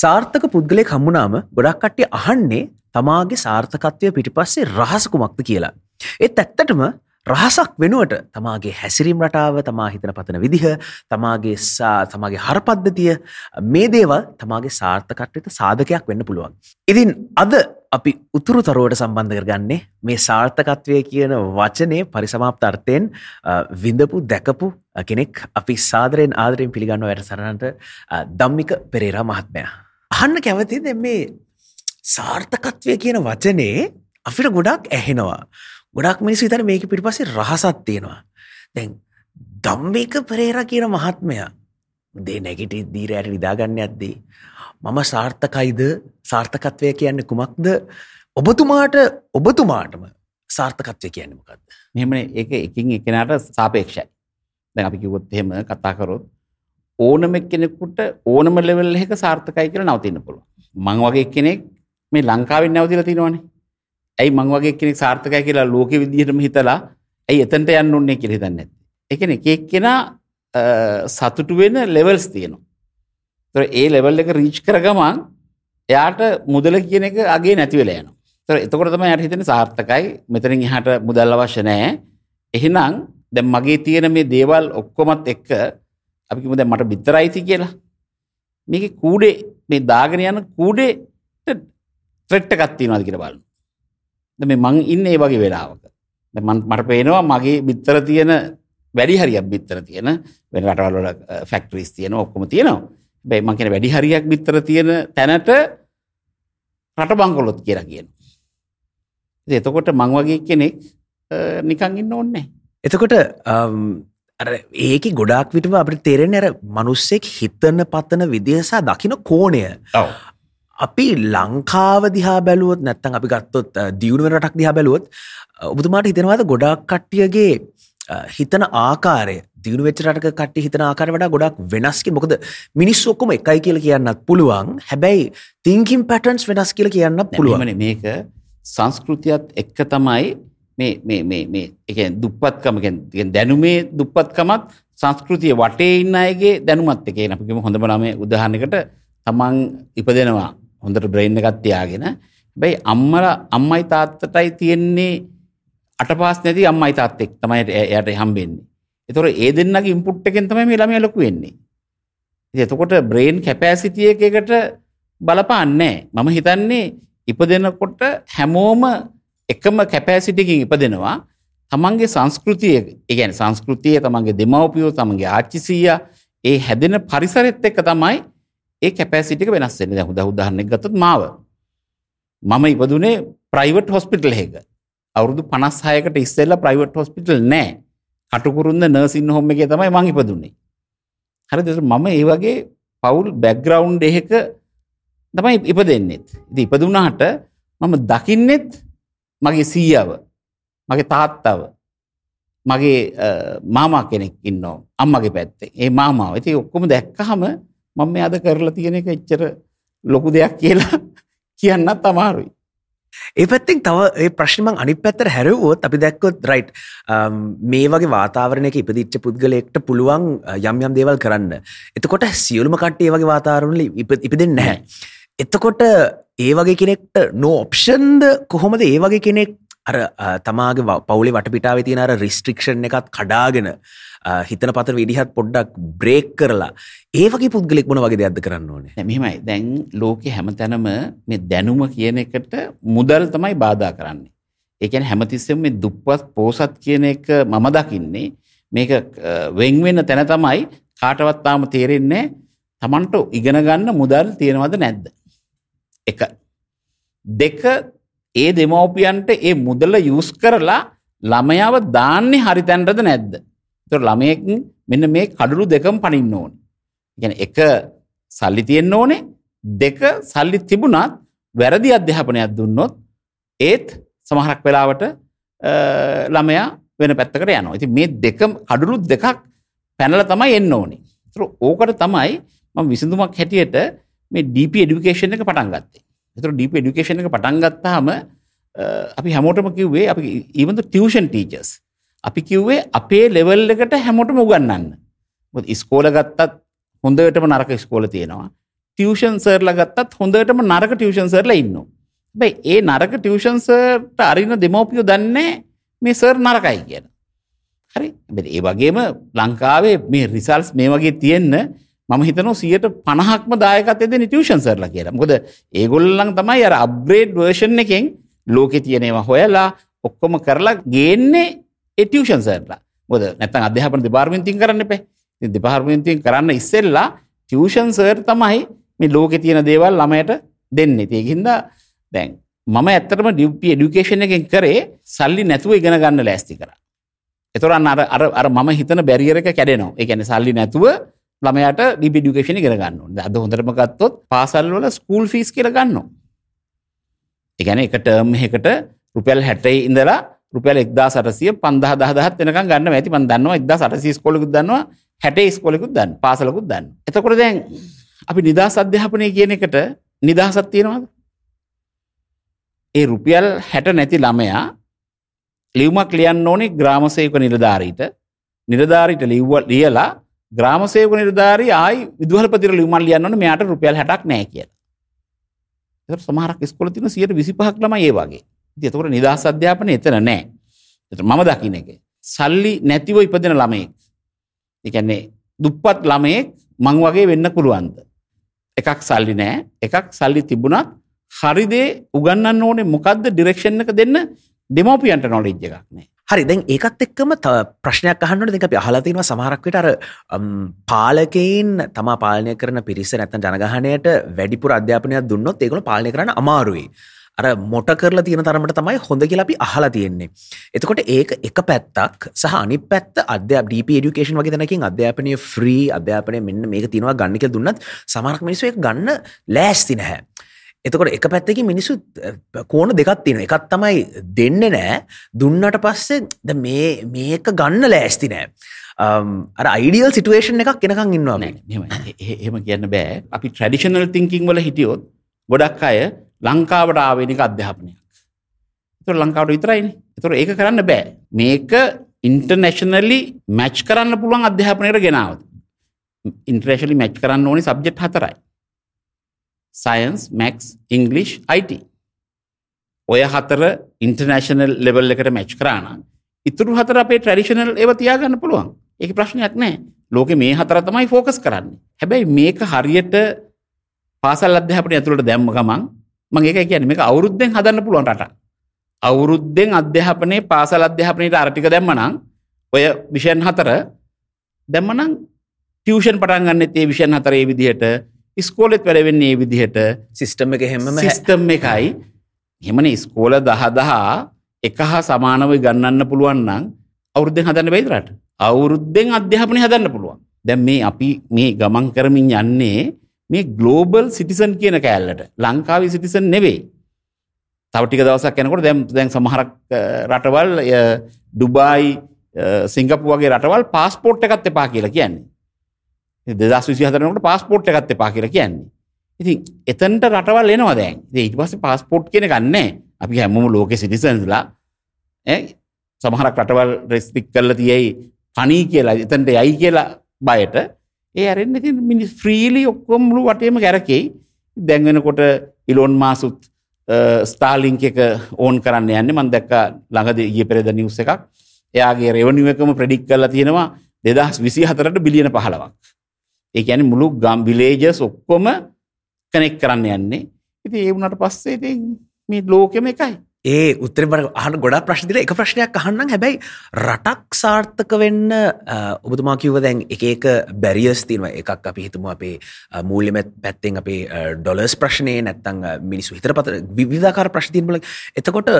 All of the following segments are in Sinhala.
සාර්ථක පුද්ගලයෙක් හම්බුනාම ගොඩක් කට්ටිය අහන්නේ තමාගේ සාර්ථකත්වය පිටිපස්සේ රහස කුමක්ද කියලා. ඒත් ඇත්තටම රහසක් වෙනුවට තමාගේ හැසිරීම් රටාව තමා හිතන පතන විදිහ තමාගේ තමාගේ හරපද්ධතිය මේ දේවල් තමාගේ සාර්ථකත්වයට සාධකයක් වෙන්න පුළුවන්. ඉතින් අද අපි උතුරු තරුවට සම්බන්ධ කරගන්නේ මේ සාර්ථකත්වය කියන වචනේ පරිසමාප්ත අර්ථයෙන් විඳපු දැකපු කෙනෙක් අපි සාදරයෙන් ආදරයෙන් පිළිගන්න වැඩසටහනට ධම්මික පෙරේරා මහත්මයා. අහන්න කැමතිද මේ සාර්ථකත්වය කියන වචනේ අපිට ගොඩක් ඇහෙනවා. ගොඩක් මිනිස්සු හිතන්නේ මේක පිටිපස්සේ රහසක් තියෙනවා. දැන් ධම්මික පෙරේරා කියන මහත්මයා දේ නැගිටි දීරයට නිදාගන්න යද්දී මම සාර්ථකයිද සාර්ථකත්වය කියන්නේ කුමක්ද ඔබතුමාට ඔබතුමාටම සාර්ථකත්වය කියන්නේ මොකක්ද? මෙහෙමනේ ඒක එකින් එකිනාට සාපේක්ෂයි. දැන් අපි කිව්වොත් එහෙම කතා කරොත් ඕනම කෙනෙකුට ඕනම ලෙවල් එකක සාර්ථකයි කියලා නවතින්න පුළුවන්. මං වගේ කෙනෙක් මේ ලංකාවෙන් නැවතිලා තිනවනේ. ඇයි මං වගේ කෙනෙක් සාර්ථකයි කියලා ලෝකෙ විදිහටම හිතලා ඇයි එතනට යන්න ඕනේ කියලා හිතන්නේ නැත්තේ. ඒ කියන්නේ එක එක්කෙනා සතුටු වෙන ලෙවල්ස් තියෙනවා. ඒතර ඒ ලෙවල් එක රීච් කර ගමන් එයාට මුදල කියන එක අගේ නැති වෙලා යනවා. ඒතර එතකොට තමයි යාට හිතෙන්නේ සාර්ථකයි. මෙතනින් එහාට මුදල් අවශ්‍ය නැහැ. එහෙනම් දැන් මගේ තියෙන මේ දේවල් ඔක්කොමත් එක්ක අපි කිව්ව දැන් මට බිත්තරයිති කියලා. මේකේ කූඩේ මේ දාගෙන යන කූඩේ ත්‍රෙට් එකක් තියෙනවාද කියලා බලන්න. දැන් මේ මං ඉන්නේ ඒ වගේ වෙලාවක. දැන් මන් මට පේනවා මගේ බිත්තර තියෙන වැඩි හරියක් බිත්තර තියෙන වෙන රටවල් වල ෆැක්ටරිස් තියෙනවා ඔක්කොම තියෙනවා. හැබැයි මං කියන වැඩි හරියක් බිත්තර තියෙන තැනට රට බංකොලොත් කියලා කියනවා. ඉතින් එතකොට මං වගේ කෙනෙක් නිකන් ඉන්න ඕනේ නැහැ. එතකොට අර ඒක ගොඩක් විටම අපිට තේරෙන්නේ අර මිනිස්සෙක් හිතන පතන විදිහ සහ දකින කෝණය. අපි ලංකාව දිහා බැලුවොත් නැත්තම් අපි ගත්තොත් දියුණුවෙන රටක් දිහා බැලුවොත් ඔබතුමාට හිතෙනවාද ගොඩක් කට්ටියගේ හිතන ආකාරය? දියුණු වෙච්ච රටක කට්ටිය හිතන ආකාරය වඩා ගොඩක් වෙනස් කියලා මොකද මිනිස්සු ඔක්කොම එකයි කියලා කියන්නත් පුළුවන්. හැබැයි thinking patterns වෙනස් කියලා කියන්නත් පුළුවන්. මේක සංස්කෘතියත් එක්ක තමයි මේ මේ මේ මේ ඒ කියන්නේ දුප්පත්කම කියන්නේ දැනුමේ දුප්පත්කමත් සංස්කෘතිය වටේ ඉන්න අයගේ දැනුමත් එක්ක අපි කියමු හොඳම ළමයේ උදාහරණයකට තමන් ඉපදෙනවා හොඳට බ්‍රේන් එකක් තියාගෙන හැබැයි අම්මලා අම්මයි තාත්තටයි තියෙන්නේ අටපාස් නැති අම්මයි තාත්තෙක් තමයි එයාට හම්බෙන්නේ. ඒතකොට ඒ දෙන්නගේ ඉන්පුට් එකෙන් තමයි මේ ළමයා ලොකු වෙන්නේ. ඉතින් එතකොට බ්‍රේන් කැපැසිටි එකකට බලපාන්නේ මම හිතන්නේ ඉපදෙනකොට හැමෝම එකම කැපැසිටි එකකින් ඉපදෙනවා. තමන්ගේ සංස්කෘතිය, ඒ කියන්නේ සංස්කෘතිය තමන්ගේ දෙමව්පියෝ, තමන්ගේ ආච්චි සීයා ඒ හැදෙන පරිසරෙත් එක්ක තමයි ඒ කැපැසිටි එක වෙනස් වෙන්නේ. දැන් උදාහරණයක් ගත්තොත් මාව. මම ඉපදුනේ ප්‍රයිවට් හොස්පිටල් එකක. අවුරුදු 56කට ඉස්සෙල්ලා ප්‍රයිවට් හොස්පිටල් නැහැ. කටුකුරුන්ද නර්සින් හෝම් එකේ තමයි මං ඉපදුනේ. හරිද? මම ඒ වගේ පවුල් බෑග්ග්‍රවුන්ඩ් එකක තමයි ඉපදෙන්නෙත්. ඉතින් ඉපදුනාට මම දකින්නෙත් මගේ සීයාව, මගේ තාත්තව, මගේ මාමා කෙනෙක් ඉන්නවා අම්මගේ පැත්තේ. ඒ මාමාව. ඉතින් ඔක්කොම දැක්කහම මම මේ අද කරලා තියෙන එක එච්චර ලොකු දෙයක් කියලා කියන්නත් අමාරුයි. ඒ පැත්තෙන් තව ඒ ප්‍රශ්නමං අනිත් පැත්තට හැරවුවොත් අපි දැක්කොත් රයිට් මේ වගේ වාතාවරණයක ඉපදිච්ච පුද්ගලයෙක්ට පුළුවන් යම් යම් දේවල් කරන්න. එතකොට සියලුම කට්ටිය ඒ වගේ වාතාවරණවල ඉපදෙන්නේ නැහැ. එතකොට ඒ වගේ කෙනෙක්ට නෝ ඔප්ෂන්ද කොහොමද ඒ වගේ කෙනෙක් අර තමාගේ පවුලේ වටපිටාවේ තියෙන අර රිස්ට්‍රික්ෂන් එකත් කඩාගෙන හිතන පතර විදිහත් පොඩ්ඩක් බ්‍රේක් කරලා ඒ වගේ පුද්ගලෙක් මොන වගේ දෙයක්ද කරන්න ඕනේ? මෙහෙමයි. දැන් ලෝකෙ හැමතැනම මේ දැනුම කියන එකට මුදල් තමයි බාධා කරන්නේ. ඒ කියන්නේ හැමතිස්සෙම මේ දුප්පත් පෝසත් කියන එක මම දකින්නේ මේක වෙන් වෙන තැන තමයි කාටවත් තාම තේරෙන්නේ Tamanට ඉගෙන ගන්න මුදල් තියෙනවද නැද්ද? එක දෙක ඒ දෙමව්පියන්ට ඒ මුදල යූස් කරලා ළමයාව දාන්නේ හරි තැනටද නැද්ද තොර ළමයෙක් මෙන්න මේ කඩුළු දෙකම පනින්න ඕන. ගැන එක සල්ලි තියෙන්න්න ඕනේ දෙක සල්ලි තිබුණත් වැරදි අධ්‍යාපනයක් දුන්නොත් ඒත් සමහරක් වෙලාවට ළමයා වෙන පැත්තකට යනවා. ඉතින් මේ දෙක කඩුළු දෙකක් පැනලා තමයි එන්න ඕනේ. ඒතර ඕකට තමයි මම විසඳුමක් හැටියට මේ DP education එක පටන් ගත්තේ. ඒතර DP education එක පටන් ගත්තාම අපි හැමෝටම කිව්වේ අපි even the tuition teachers අපි කිව්වේ අපේ ලෙවල් එකට හැමෝටම උගන්වන්න. මොකද ඉස්කෝල ගත්තත් හොඳටම නරක ඉස්කෝල තියෙනවා. ටියවෂන් සර්ල ගත්තත් හොඳටම නරක ටියවෂන් සර්ල ඉන්න. බැයි ඒ නරක ටියවෂන් සර්ට අරින දෙමෝපියෝ දන්නේ මේ සර් නරකයි කියන. හරි ඒ වගේම ලංකාවේ මේ රිසල්ස් මේ වගේ තියෙන්න මම හිතනෝ සියට පණහක්ම දායකත් එද ටියවෂන් සර්ල කියලා. මොකද ඒගොල්ලන් තමයි අර අබ්්‍රේඩ් වර්ෂන් එකෙන් ලෝකෙ තියනවා හොයලා ඔක්කොම කරලා ගේන්නේ එටියවෂන් සර්ලා මොද නැතන් අධ්‍යාපන දෙපාර්මෙන්තින් කරන්න පේ දෙපාර්මෙන්තියෙන් කරන්න ඉස්සෙල්ලා ටියවෂන් සර් තමයි මේ ලෝකෙ තියෙන දේවල් ළමයට දෙන්න. තියකින්ද දැන් මම ඇත්තටම ඩියපි එඩිකේෂන් එකෙන් කරේ සල්ලි නැතුව ඉගෙන ගන්න ලෑස්ති කර. එතුරන්න අර අර අර මම හිතන බැරිියරක කැඩෙනවා. එකැන සල්ලි නැතුව ළමයට ඩිපිඩිකේෂන කරගන්න අද හොඳරම ගත්තොත් පාසල්වල ස්කූල් ෆිස් කියර ගන්නවා එකැන එක ටර්ම් එකට රුපියල් හැටයි ඉඳලා රුපියල් එක්දා සටසිය පන්දහ දහත් වෙනක ගන්න ඇති පන් දන්නවා එක්දා සටසි ස්කොලකුත් දන්නවා හැට ස්කොලකුත් දන්න පාසලකුත් දන්න එතකොට දැන් අපි නිදා සධ්‍යාපනය කියන එකට නිදහසත් තියෙනවාද? ඒ රුපියල් හැට නැති ළමයා ලිව්මක් ලියන්න ඕනේ ග්‍රාමසයක නිලධාරීට. නිලධාරීට ලිව්ව ලියලා ග්‍රාමසයක නිලධාරී ආයි විදුහල්පතිර ලිව්මන් ලියන්න ඕනේ මෙයාට රුපියල් 60ක් නැහැ කියලා. ඒතර සමහරක් ඉස්කෝලේ තියෙන 125ක් ළමයි ඒ වගේ. ඉතින් එතකොට නිදහස් අධ්‍යාපනය එතන නැහැ. ඒතර මම දකින්න එක. සල්ලි නැතිව ඉපදෙන ළමයෙක්. ඒ කියන්නේ දුප්පත් ළමයෙක් මං වගේ වෙන්න පුළුවන්ද? එකක් සල්ලි නෑ එකක් සල්ලි තිබුණත් හරිදේ උගන්නන්න ඕනේ මොකක්ද ඩිරෙක්ෂන් එක දෙන්න දෙමෝපියන්ට නොලෙජ් එකක් නෑ හරි දැන් ඒකත් එක්කම ප්‍රශ්නයක් අහන්නට දෙක අපි අහලතිනවා සමහරක්වට අර පාලකයින් තමා පාලනය කරන පිරිස නැත්තන් ජනගහනයට වැඩිපුර අධ්‍යාපනයක් දුන්නොත් ඒකළ පාලනය කරන්න අමාරුයි අර මොට කරලා තියෙන තරමට තමයි හොඳ කියලා අපි අහලා තියෙන්නේ. එතකොට ඒක එක පැත්තක් සහ අනිත් පැත්ත අධ්‍යාප DP education වගේ තැනකින් අධ්‍යාපනය ෆ්‍රී අධ්‍යාපනය මෙන්න මේක තියෙනවා ගන්න කියලා දුන්නත් සමහරක් මිනිස්සු ඒක ගන්න ලෑස්ති නැහැ. එතකොට එක පැත්තකින් මිනිස්සු කෝණ දෙකක් තියෙනවා. එකක් තමයි දෙන්නේ නැහැ. දුන්නට පස්සේ ද මේ මේක ගන්න ලෑස්ති නැහැ. අර අයිඩියල් සිටුවේෂන් එකක් එනකම් ඉන්නවා මේ. එහෙම කියන්න බෑ. අපි ට්‍රැඩිෂනල් තින්කින් වල හිටියොත් ගොඩක් අය ලංකාවට ආවෙනික අධ්‍යාපනයක්. තුර ලංකාවට විතරයිනි. එතුර ඒක කරන්න බෑ. මේක ඉන්ටර්නැශනලි මැච් කරන්න පුළුවන් අධ්‍යාපනයට ගෙනාවත්. ඉන්ට්‍රේශලි මැච් කරන්න ඕනි සබ්ජෙට් හතරයි. Science maths English IT. ඔය හතර ඉන්ටර්නේශනල් ලෙවල් එකට මැච් කරාන ඉතුරු හතර අපේ ට්‍රඩිෂනල් ඒව තියාගන්න පුළුවන්. ඒක ප්‍රශ්නයක් නෑ. ලෝක මේ හතර තමයි ෆෝකස් කරන්නේ. හැබැයි මේක හරියට පාසල් අධ්‍යාපනය ඇතුළට දැම්ම ගමන් මගේ එක කියන මේක අවුරුද්දෙන් හදන්න පුළුවන් රට අවුරුද්දෙන් අධ්‍යාපනයේ පාසල් අධ්‍යාපනයට අරටික දැම්මනම් ඔය විෂයන් හතර දැම්මනම් ටියවෂන් පටන් ගන්න ඒ විෂයන් හතරේ විදිහට ස්කෝලෙත් වැඩවෙන්නේ ඒ විදිහට. සිිස්ටම් එක හෙම සිිස්ටම් එකයි. හෙමන ස්කෝල දහදහා එක හා සමානව ගන්නන්න පුළුවන්නම් අවුරුද්ධෙන් හදන්න බයිදරට අවුරුද්ධෙන් අධ්‍යාපනය හදන්න පුළුවන්. දැම් මේ අපි මේ ගමන් කරමින් යන්නේ මේ ගලෝබල් සිටිසන් කියන කෑල්ලට. ලංකාව සිටිසන් නෙවෙයි. තවටික දවසක් යනකොට දැම් දැන් සමහරක් රටවල් ඩුබායි සිංගපු වගේ රටවල් පාස්පෝට් එකත් එපා කියලා කියන්නේ දෙදස් විසි හතරනකට පාස්පෝට් එකත් එපා කියලා කියන්නේ. ඉතින් එතන්ට රටවල් එනවා දැන්. ඊට පස්සේ පාස්පෝට් කියන ගන්නේ අපි හැමෝම ලෝකෙ සිටිසන්ස්ලා සමහරක් රටවල් රෙස්ටික් කරලා තියෙයි පනී කියලා එතන්ට යයි කියලා බයට. ඒ අරෙන් ඉතින් මිනිස් ෆ්‍රීලි ඔක්කොම මුළු වටේම කැරකෙයි. දැන් වෙනකොට ඉලොන් මාසුත් ස්ටාලින්ක් එක ඕන් කරන්න යන්නේ. මම දැක්කා ළඟදී ඊයේ පෙරේද නිවුස් එකක්. එයාගේ රෙවනිව් එකම ප්‍රෙඩික්ට් කරලා තියෙනවා 2024ට බිලියන 15ක් ඒ කියන්නේ මුළු ගම් විලේජස් ඔක්කොම කනෙක්ට් කරන්න යන්නේ. ඉතින් ඒ වුණාට පස්සේ ඉතින් මේ ලෝකෙම එකයි. ඒ උත්තර බර අහන ගොඩා ප්‍රශ්දිර එක ප්‍රශ්නයක් අහන්නම්. හැබැයි රටක් සාර්ථක වෙන්න ඔබතුමා කිව්ව දැන් එක එක බැරිියස් තිනව එකක් අපි හිතුම අපේ මූල්‍යමත් පැත්තෙන් අපේ ඩොලස් ප්‍රශ්නය නැත්තං මිනිස්සු හිතර පත විවිධාකාර ප්‍රශ්තිීන් බල එතකොට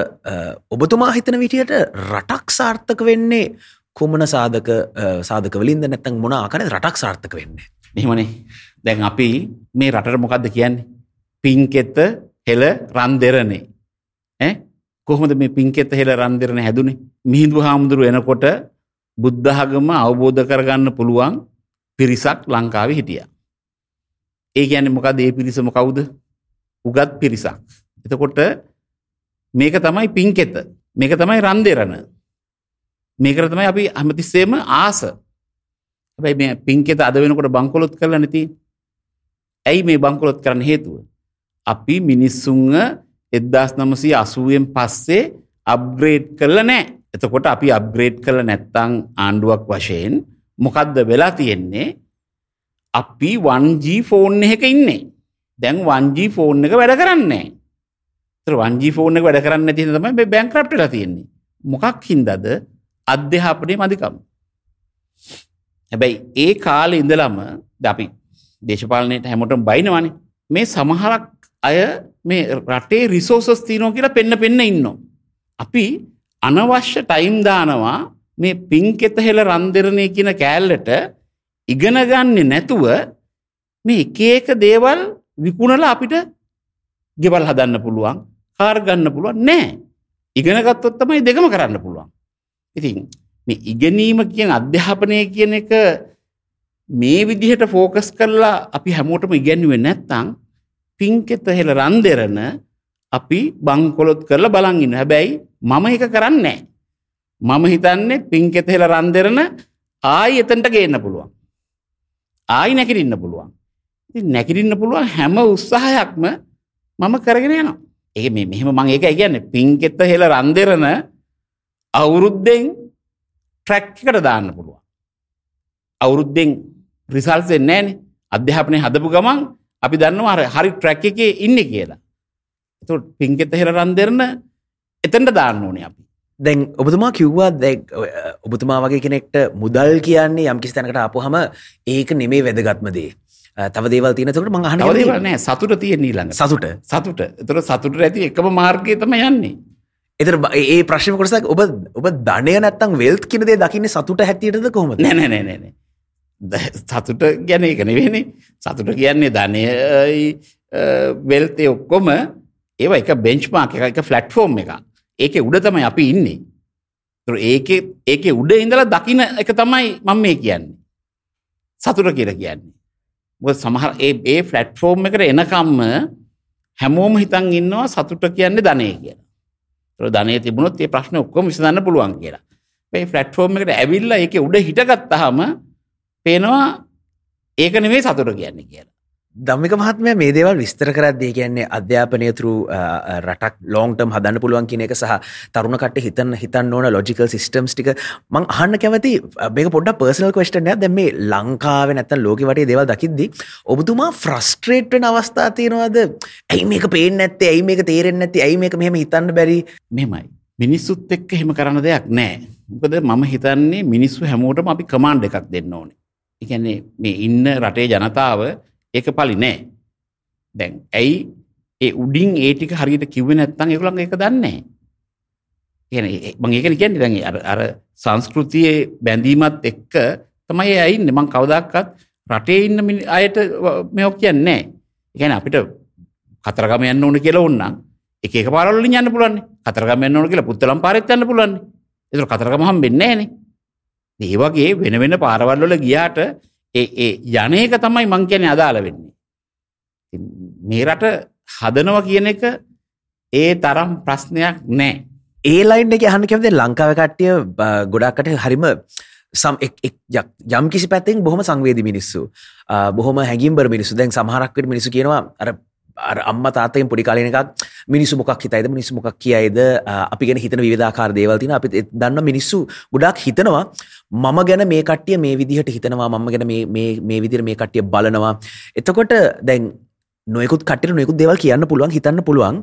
ඔබතුමා හිතන විටියට රටක් සාර්ථක වෙන්නේ කුමන සාධක සාධකවලින්ද? නැත්තං මොන ආකන රටක් සාර්ථක වෙන්නේ? මෙහමනේ දැන් අපි මේ රටට මොකක්ද කියන්නේ? පින්කෙත්ත හෙළ රන් දෙරනේ. කොහොමද මේ පින්කෙත හෙල රන්දිරණ හැදුනේ? මිහිඳු හාමුදුරුව එනකොට බුද්ධහගම අවබෝධ කරගන්න පුළුවන් පිරිසක් ලංකාවේ හිටිය. ඒ ගැන මොකද? ඒ පිරිසම කවුද උගත් පිරිසක්. එතකොට මේක තමයි පින්කෙත මේක තමයි රන්දෙරණ මේකර තමයි අපි අමතිස්සේම ආස. හැබැයි මේ පින්කෙත අද වෙනකොට බංකොලොත් කරලා නැති. ඇයි මේ බංකොලොත් කරන්න හේතුව. අපි මිනිස්සුන්ව එදදාස් නමසී අසුවෙන් පස්සේ අප්ග්‍රේඩ් කරල නෑ එතකොට අපි අප්ග්‍රේඩ් කළ නැත්තං ආණ්ඩුවක් වශයෙන් මොකක්ද වෙලා තියෙන්නේ? අපි 1G ෆෝන් එක ඉන්නේ. දැන් 1G ෆෝන් එක වැඩ කරන්නේ 1G ෆෝන් එක වැඩ කරන්න නැති තමයි මේ බැංක්‍රප්ට් වෙලා තියෙන්නේ. මොකක් හින්දාද? අධ්‍යාපනයේ මදිකම හැබැයි ඒ කාලේ ඉඳලම අපි දේශපාලනයට හැමෝටම බයිනවනේ. මේ සමහරක් අය මේ රටේ රිසෝසස් තියෙනවා කියලා පෙන්න පෙන්න ඉන්නවා. අපි අනවශ්‍ය ටයිම් දානවා මේ පින්කෙත හෙල රන්දරණය කියන කෑල්ලට ඉගෙන ගන්නේ නැතුව මේ එක එක දේවල් විකුණලා අපිට ගෙවල් හදන්න පුළුවන් කාර් ගන්න පුළුවන් නෑ. ඉගෙන ගත්තොත් තමයි දෙකම කරන්න පුළුවන්. ඉතින් මේ ඉගෙනීම කියන අධ්‍යාපනය කියන එක මේ විදිහට ෆෝකස් කරලා අපි හැමෝටම ඉගැන්නුවේ නැත්තම් පින්කෙත හෙල රන්දරන අපි බංකොලොත් කරලා බලන් ඉන්න හැබැයි මම එක කරන්නේ මම හිතන්නේ පින්කෙත හෙල රන්දරන ආයි එතන්ට ගේන්න පුළුවන්. ආයි නැකිරන්න පුළුවන්. නැකිරන්න පුළුවන් හැම උත්සාහයක්ම මම කරගෙන යනවා. ඒ මේ මෙහෙම මං ඒක කියන්නේ. පින්කෙත හෙල රන්දරන අවුරුද්දෙන් ට්‍රැක්කට දාන්න පුළුවන්. අවුරුද්දෙන් රිසල්ස් එන්නේ නැහනේ. අධ්‍යාපනය හදපු ගමන් අපි දන්නවා හරි ට්‍රැක් එකේ ඉන්නේ කියලා. එතකොට පින්කෙත හෙල රන්දරන එතන්ට දාන්න ඕනේ අපි. දැන් ඔබතුමා කිව්වා දැ ඔබතුමා වගේ කෙනෙක්ට මුදල් කියන්නේ යම් කිසි තැනකට අපපු හම ඒක නෙමේ වැදගත්මදේ තව දේවල් තියනකට මං අහන නෑ සතුට තිය නීලඟ සතුට. සතුට. එතර සතුට ඇති එකම මාර්ගය තම යන්නේ එතර ඒ ප්‍රශ්න කොටසක් ඔබ ඔබ ධනය නැත්තං වෙල්ත් කිනදේ දකින්න සතුට හැටියටද කොහොම නැනැනැනැ සතුට ගැන එක නෙවෙනේ සතුට කියන්නේ ධනය වෙල්තය ඔක්කොම ඒව එක බෙන්ච්මාක් එක එක ෆලට්ෆෝර්ම් එක ඒක උඩ තමයි අපි ඉන්නේ. ඒක ඒක උඩ ඉඳලා දකින එක තමයි මම මේ කියන්නේ. සතුට කියලා කියන්නේ. මොකද සමහර ඒ ඒ ෆ්ලැට්ෆෝම් එකට එනකම්ම හැමෝම හිතන් ඉන්නවා සතුට කියන්නේ ධනය කියලා. ඒතර ධනය තිබුණොත් ඒ ප්‍රශ්නේ ඔක්කොම විසඳන්න පුළුවන් කියලා. මේ ෆ්ලැට්ෆෝම් එකට ඇවිල්ලා ඒකේ උඩ හිටගත්තාම පේනවා ඒක නෙමෙයි සතුට කියන්නේ කියලා. දම්මික මහත්මය මේ දේවල් විස්තර කරද්දී කියන්නේ අධ්‍යාපනය තුරු uh, uh, රටක් ලෝන්ටම් හදන්න පුළුවන් කියන එක සහ තරුණකට හිතන්න හිතන්න ඕන ලොජිකල් සිස්ටම්ස් ටික. මං අහන්න කැමති uh, මේක පොඩ පර්සනල් කස්ටනය දැ මේ ලංකාව නැත ලෝක වටේ දේවල් දකිද්දි ඔබතුමා ෆ්‍රස්ට්‍රේට්වෙන් අවස්ථා තියෙනවාද? ඇයි මේක පේන ඇත්තේ ඇයි මේක තේරෙන් ඇති ඇයි මේක මෙහම හිතන්න බැරි? මෙමයි මිනිස්සුත් එක්ක හෙම කරන්න දෙයක් නෑ. මොකද මම හිතන්නේ මිනිස්සු හැමෝටම අපි කමාන්්ඩ එකක් දෙන්න ඕනේ. එකන්නේ මේ ඉන්න රටේ ජනතාව ඒක පලි නෑ. දැන් ඇයි? ඒ උඩින් ඒටික හරියට කිව්ව නැත්තං ඒකුළන් එක දන්නේ මං ඒකන කියන්නේ. දැන් අර අර සංස්කෘතියේ බැඳීමත් එක්ක තමයි ඇයින්න. මං කවදක්කත් රටේ ඉන්න අයට මෙොක් කියන්නේ එකන අපිට කතරගම යන්න ඕන කියලා ඔන්නම් එක පාරලින් යන්න පුලන්නේ කතරගම යන්න ඕන කියලා පුත්තලම් පාරත් යන්න පුලන්නේ එතුර කතරගම හම් වෙන්නේ නේ ඒ වගේ වෙන වෙන පාරවල්වල ගියාට ඒ යන එක තමයි මං කියන්නේ අදාළ වෙන්නේ. මේ රට හදනවා කියන එක ඒ තරම් ප්‍රශ්නයක් නෑ. ඒ ලයින් එක අහන්න කැමති ලංකාව කට්ටිය ගොඩක්කට හරිම සම් යම් කිසි පැත්තෙන් බොහොම සංවේදී මිනිස්සු බොහොම හැගිම්බර මිනිස්සු දැන් සමහරක්වට මිනිසු කියනවා අර අම්ම තාතයෙන් පොඩි කාලන එකක් මිනිස්සු මොකක් හිතයිද? මිනිස්සු මොකක් කියයිද? අපි ගැන හිතන විධාකාර දේවල්තින අපි දන්න මිනිස්සු ගොඩක් හිතනවා මම ගැන මේ කට්ටිය මේ විදිහට හිතනවා මම ගැන මේ විදිර මේ කට්ටිය බලනවා. එතකොට දැන් නොයකුත් කට නොයකු දෙවල් කියන්න පුළුවන් හිතන්න පුළුවන්.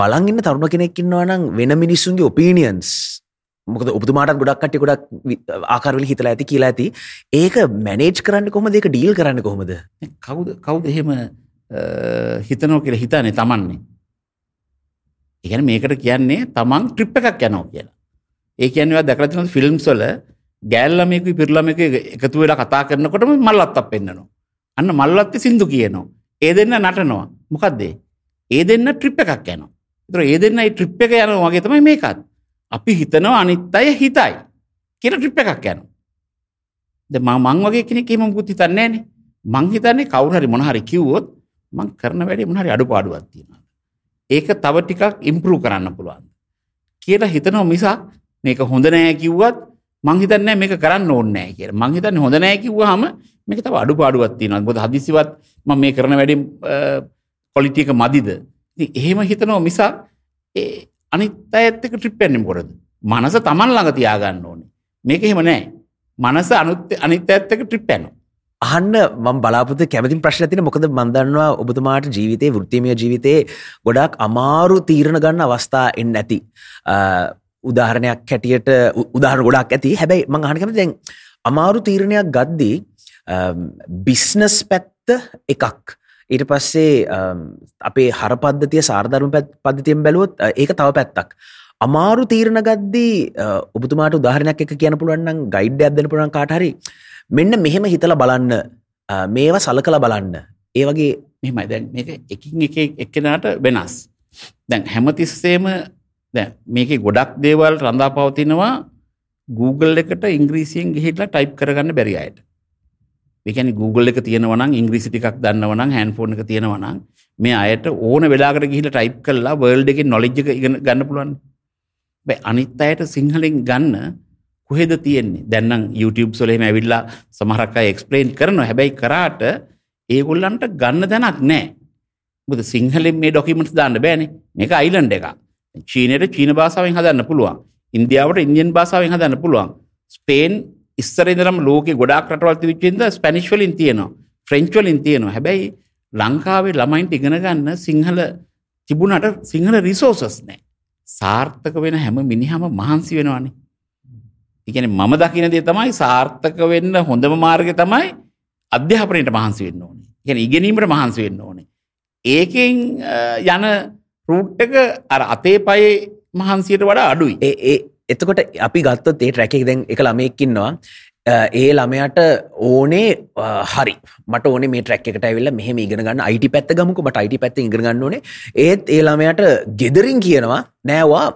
බලංගන්න තරුණ කෙනෙක්කින්නවා නම් වෙන මිනිස්සුන්ගේ ඔපීනියන්ස් මොකද ඔබතුමාටත් ගොඩක් කට්ටි ගොඩක් ආකාරවල හිතලා ඇති කියලා ඇති. ඒක මැනේජ් කරන්න කොහොම දෙක ඩීල් කරන්න කොහොමද? කවුද කවුද එහෙම හිතනෝ කියල හිතනේ තමන්නේ. එකන මේකට කියන්නේ තමන් ට්‍රිප් එකක් යනෝ කියලා. ඒ කියන්නවා දැකලතින ෆිල්ම් සොල ගෑල්ලමයකු පිරලමක එකතු වෙලා කතා කරනකොටම මල්ලත් අප පෙන්න්නනවා. අන්න මල්ලත්ති සිින්දු කියනවා. ඒ දෙන්න නටනවා මොකක්දේ. ඒ දෙන්න ට්‍රිප් එකක් යනවා. තර ඒ දෙන්න ට්‍රිප් එක යන වගේ තමයි මේකත්. අපි හිතනවා අනිත් අය හිතයි. කියල ට්‍රිප් එකක් යන. ද මං වගේ කෙනෙ එම පුත් හිතන්නේනේ මංහිතන්නේ කවුහරි මොනහරි කිව්වොත් මං කරන වැඩේ මොනහරි අඩුපාඩුවක් තියෙනවා. ඒක තව ටිකක් ඉම්ප්‍රූව් කරන්න පුළුවන්. කියලා හිතනවා මිසක් මේක හොඳ නෑ කිව්වත් මං හිතන්නේ මේක කරන්න ඕනේ නැහැ කියලා. මං හිතන්නේ හොඳ නැහැ කිව්වහම මේක තව අඩුපාඩුවක් තියෙනවා. මොකද හදිසියවත් මම මේ කරන වැඩේ ක්වොලිටි එක මදිද? ඉතින් එහෙම හිතනවා මිසක් ඒ අනිත් අයත් එක්ක ට්‍රිප් යන්නේ මොකටද? මනස Taman ළඟ තියාගන්න ඕනේ. මේක එහෙම නැහැ. මනස අනිත් අයත් එක්ක ට්‍රිප් යනවා. අහන්න මම බලාපොරොත්තු කැමති ප්‍රශ්න තියෙන මොකද මම දන්නවා ඔබතුමාට ජීවිතේ වෘත්තිමය ජීවිතේ ගොඩාක් අමාරු තීරණ ගන්න අවස්ථා එන්න ඇති. උදාහරණයක් හැටියට උදාහරණ ගොඩක් ඇති. හැබැයි මම අහන්න කැමති දැන් අමාරු තීරණයක් ගද්දී බිස්නස් පැත්ත එකක්. ඊට පස්සේ අපේ හරපද්ධතිය සාර්ධර්ම පද්ධතියෙන් බැලුවොත් ඒක තව පැත්තක්. අමාරු තීරණ ගද්දී ඔබතුමාට උදාහරණයක් එක කියන්න පුළුවන් නම් ගයිඩ් එකක් දෙන්න පුළුවන් කාට හරි මෙන්න මෙහෙම හිතලා බලන්න මේවා සලකලා බලන්න ඒ වගේ මෙහෙමයි දැන් මේක එකින් එක එක්කෙනාට වෙනස් දැන් හැමතිස්සෙම දැන් මේකේ ගොඩක් දේවල් රඳා පවතිනවා Google එකට ඉංග්‍රීසියෙන් ගිහිල්ලා ටයිප් කරගන්න බැරි අයට. ඒ කියන්නේ Google එක තියෙනවා නම් ඉංග්‍රීසි ටිකක් දන්නවා නම් හෑන්ඩ්ෆෝන් එක තියෙනවා නම් මේ අයට ඕන වෙලාවකට ගිහිල්ලා ටයිප් කරලා වර්ල්ඩ් එකේ නොලෙජ් එක ඉගෙන ගන්න පුළුවන්. හැබැයි අනිත් අයට සිංහලෙන් ගන්න කොහෙද තියෙන්නේ දැන්නම් YouTube සොලහෙම ඇවිල්ලා සමහරක් අය එක්ස්ප්ලේන් කරනවා හැබැයි කරාට ඒගොල්ලන්ට ගන්න දැනක් නැහැ. මොකද සිංහලෙන් මේ ડોකියුමන්ට්ස් දාන්න බෑනේ. මේක අයිලන්ඩ් එකක්. චීනයට චීන භාෂාවෙන් හදන්න පුළුවන්. ඉන්දියාවට ඉන්දියන් භාෂාවෙන් හදන්න පුළුවන්. ස්පේන් ඉස්සර ඉඳලම ලෝකේ ගොඩාක් රටවල් තිබිච්ච ඉඳලා ස්පැනිෂ් වලින් තියෙනවා. ෆ්‍රෙන්ච් වලින් තියෙනවා. හැබැයි ලංකාවේ ළමයින්ට ඉගෙන ගන්න සිංහල තිබුණාට සිංහල රිසෝසස් නැහැ. සාර්ථක වෙන හැම මිනිහම මහන්සි වෙනවානේ. ඉගෙන මම දකින දේ තමයි සාර්ථක වෙන්න හොඳම මාර්ගය තමයි අධ්‍යාපනයට මහන්සි වෙන්න ඕනේ. කියන්නේ ඉගෙනීමට මහන්සි වෙන්න ඕනේ. ඒකෙන් යන රූට් එක අර අතේ පයේ මහන්සියට වඩා අඩුයි. ඒ ඒ එතකොට අපි ගත්තොත් ඒ ට්‍රැක් එක දැන් එක ළමයෙක් ඉන්නවා. ඒ ළමයාට ඕනේ හරි මට ඕනේ මේ ට්‍රැක් එකට ඇවිල්ලා මෙහෙම ඉගෙන ගන්න IT පැත්ත ගමුකෝ මට IT පැත්තෙන් ඉගෙන ගන්න ඕනේ. ඒත් ඒ ළමයාට ගෙදරින් කියනවා නෑවා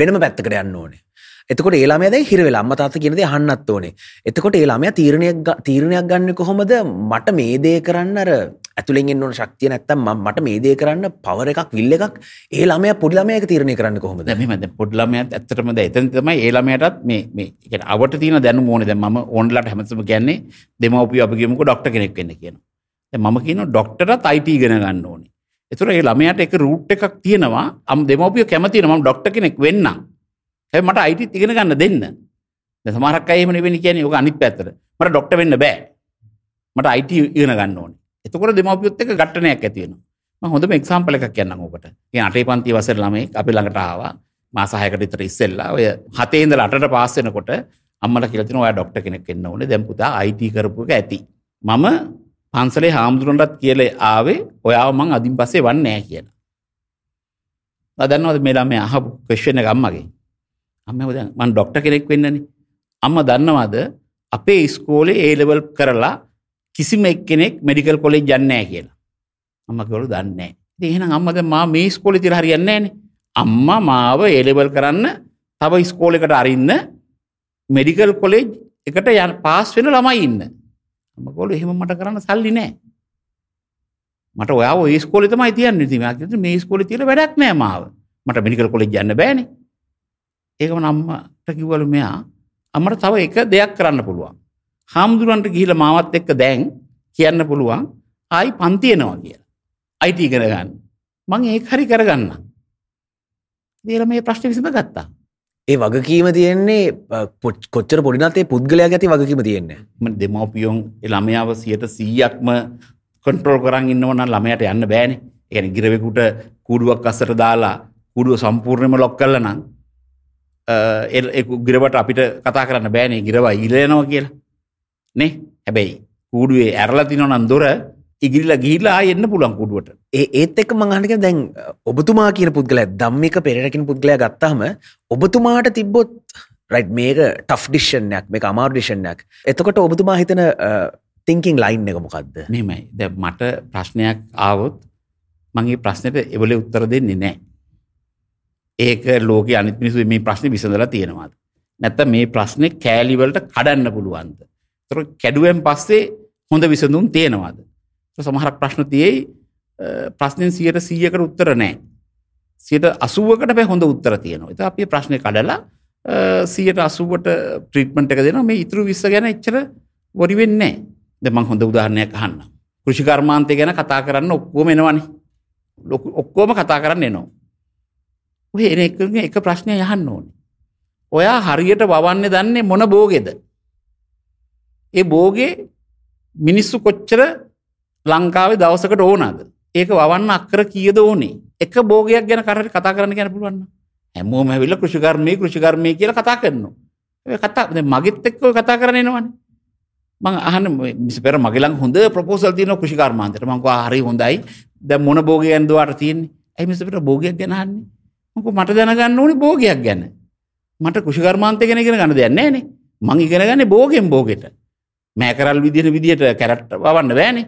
වෙනම පැත්තකට යන්න ඕනේ. එතකොට ඒලාමය දැ හිරවෙලා අම්මතාත කියනද හන්නත් ඕනේ. එතකොට ඒලාමය තීරණය තීරණයක් ගන්න කොහොමද? මට මේ දේ කරන්න අර ඇතුළෙන් ඕන ශක්තිය නැත්තම් මට මේ දේ කරන්න පවර එකක් විල්ල එකක්. ඒලාමය පොඩිලමයක තීරණය කරන්න කොහොමද? මෙමද පොඩ්ලමයත් ඇත්තටමද එතනතම ඒලාමයටත් මේ අවට තින දැනු මෝන දැ ම ඕන්ලට හැමසම ගැන්නේ දෙමවපිය අපගේමක ඩක්ට කෙනෙක් වෙන්න කියන මම කියන ඩොක්ටරත් අයිටී ගෙන ගන්න ඕනේ. එතුර ඒ ළමයට එක රූට් එකක් තියෙනවා. අම් දෙමෝපිය කැමතින ම ඩොක්ට කෙනෙක් වෙන්නම්. හැබැයි මට අයිතිත් ඉගෙන ගන්න දෙන්න. දැන් සමහරක් අය එහෙම නෙවෙයි කියන්නේ ඔක අනිත් පැත්තට. මට ડોක්ටර් වෙන්න බෑ. මට IT ඉගෙන ගන්න ඕනේ. එතකොට දෙමව්පියොත් එක්ක ගැටණයක් ඇති වෙනවා. මම හොඳම එක්සාම්පල් එකක් කියන්නම් ඔකට. ඉතින් අටේ පන්ති වසර ළමයි අපි ළඟට ආවා. මාස 6කට විතර ඉස්සෙල්ලා ඔය 7 ඉඳලා 8ට පාස් වෙනකොට අම්මලා කියලා තිනවා ඔයා ડોක්ටර් කෙනෙක් වෙන්න ඕනේ. දැන් පුතා IT කරපු එක ඇති. මම පන්සලේ හාමුදුරන්ටත් කියලා ආවේ ඔයාව මං අදින් පස්සේ වන්නේ නැහැ කියලා. ආ දන්නවද මේ ළමයා අහපු ක්වෙස්චන් එක අම්මගේ? අම්මව දැන් මං ඩොක්ටර් කෙනෙක් වෙන්නනේ. අම්මා දන්නවද අපේ ඉස්කෝලේ A level කරලා කිසිම එක්කෙනෙක් මෙඩිකල් කොලෙජ් යන්නේ නැහැ කියලා. අම්මා කිව්වලු දන්නේ නැහැ. ඉතින් එහෙනම් අම්මා දැන් මා මේ ඉස්කෝලේ තියලා හරියන්නේ නැහනේ. අම්මා මාව A level කරන්න තව ඉස්කෝලේකට අරින්න මෙඩිකල් කොලෙජ් එකට යන පාස් වෙන ළමයි ඉන්න. අම්මා කිව්වලු එහෙම මට කරන්න සල්ලි නැහැ. මට ඔයාව ඔය ඉස්කෝලේ තමයි තියන්නේ. ඉතින් මම කිව්වා මේ ඉස්කෝලේ තියලා වැඩක් නැහැ මාව. මට මෙඩිකල් කොලෙජ් යන්න බෑනේ. ඒකම අම්මට කිව්වලු මෙයා අම්මට තව එක දෙයක් කරන්න පුළුවන්. හාමුදුරන්ට ගිහිල්ලා මාවත් එක්ක දැන් කියන්න පුළුවන් ආයි පන්ති එනවා කියලා. IT ඉගෙන ගන්න. මං ඒක හරි කරගන්න. ඉතින් මේ ප්‍රශ්නේ විසඳගත්තා. ඒ වගකීම තියෙන්නේ කොච්චර පොඩිනත් ඒ පුද්ගලයා ඇති වගකීම තියෙන්නේ. මම දෙමව්පියොන් ඒ ළමයාව 100%ක්ම කන්ට්‍රෝල් කරන් ඉන්නව නම් ළමයාට යන්න බෑනේ. ඒ කියන්නේ ගිරවෙකුට කූඩුවක් අස්සට දාලා කූඩුව සම්පූර්ණයෙන්ම ලොක් කළා නම් ගිරවට අපිට කතා කරන්න බෑනේ ගිරව ඉලයනවා කියලා නේ හැබැයි කූඩුවේ ඇරලා තිනවනම් දොර ඉගිරිලා ගිහිල්ලා එන්න පුළුවන් කුඩුවට. ඒ ඒත් එක්ක මං අහන්න දැන් ඔබතුමා කියන පුද්ගලයා ධම්මික පෙරේර කියන පුද්ගලයා ගත්තාම ඔබතුමාට තිබ්බොත් රයිට් මේක ටෆ් ඩිසිෂන් එකක් මේක අමාරු ඩිසිෂන් එකක්. එතකොට ඔබතුමා හිතන තින්කින් ලයින් එක මොකද්ද? මෙහෙමයි. දැන් මට ප්‍රශ්නයක් ආවොත් මම ඒ ප්‍රශ්නෙට එවලේ උත්තර දෙන්නේ නැහැ. ඒක ලෝකේ අනිත් මිනිස්සු මේ ප්‍රශ්නේ විසඳලා තියෙනවාද? නැත්නම් මේ ප්‍රශ්නේ කෑලි වලට කඩන්න පුළුවන්ද? ඒතර කැඩුවෙන් පස්සේ හොඳ විසඳුම් තියෙනවාද? සමහරක් ප්‍රශ්න තියෙයි ප්‍රශ්නෙන් 100කට උත්තර නැහැ. 80කට බෑ හොඳ උත්තර තියෙනවා. ඉතින් අපි ප්‍රශ්නේ කඩලා සියට අසුවට ට්‍රීට්මන්ට් එක දෙනවා මේ ඉතුරු විස්ස ගැන එච්චර වොරි වෙන්නේ නැහැ. දැන් මම හොඳ උදාහරණයක් අහන්න. කෘෂිකර්මාන්තය ගැන කතා කරන්න ඔක්කොම එනවනේ. ඔක්කොම කතා කරන්න එනවා. ඔය එන එකකින් එක ප්‍රශ්නයක් අහන්න ඕනේ. ඔයා හරියට වවන්නේ දන්නේ මොන බෝගෙද? ඒ බෝගේ මිනිස්සු කොච්චර ලංකාවේ දවසකට ඕනද? ඒක වවන්න අක්කර කීයද ඕනේ? එක බෝගයක් ගැන කරට කතා කරන්න ගැන පුළුවන්. හැමෝම ඇවිල්ලා කෘෂිකර්මයේ කෘෂිකර්මයේ කියලා කතා කරනවා. ඒ කතා දැන් මගෙත් එක්ක ඔය කතා කරන්න එනවනේ. මං අහන්න මිස්පෙර මගේ ළඟ හොඳ ප්‍රොපෝසල් තියෙනවා කෘෂිකර්මාන්තයට. මං කිව්වා හරි හොඳයි. දැන් මොන භෝගයක්ද ඔයාලට තියෙන්නේ? ඇයි මිස්පෙර භෝගයක් ගැන අහන්නේ? මං කිව්වා මට දැනගන්න ඕනේ භෝගයක් ගැන. මට කෘෂිකර්මාන්තය ගැන ඉගෙන ගන්න දෙයක් නැහැ නේ. මං ඉගෙන ගන්නේ භෝගෙන් භෝගෙට. මෑකරල් විදිහට විදිහට කැරට් වවන්න බෑනේ.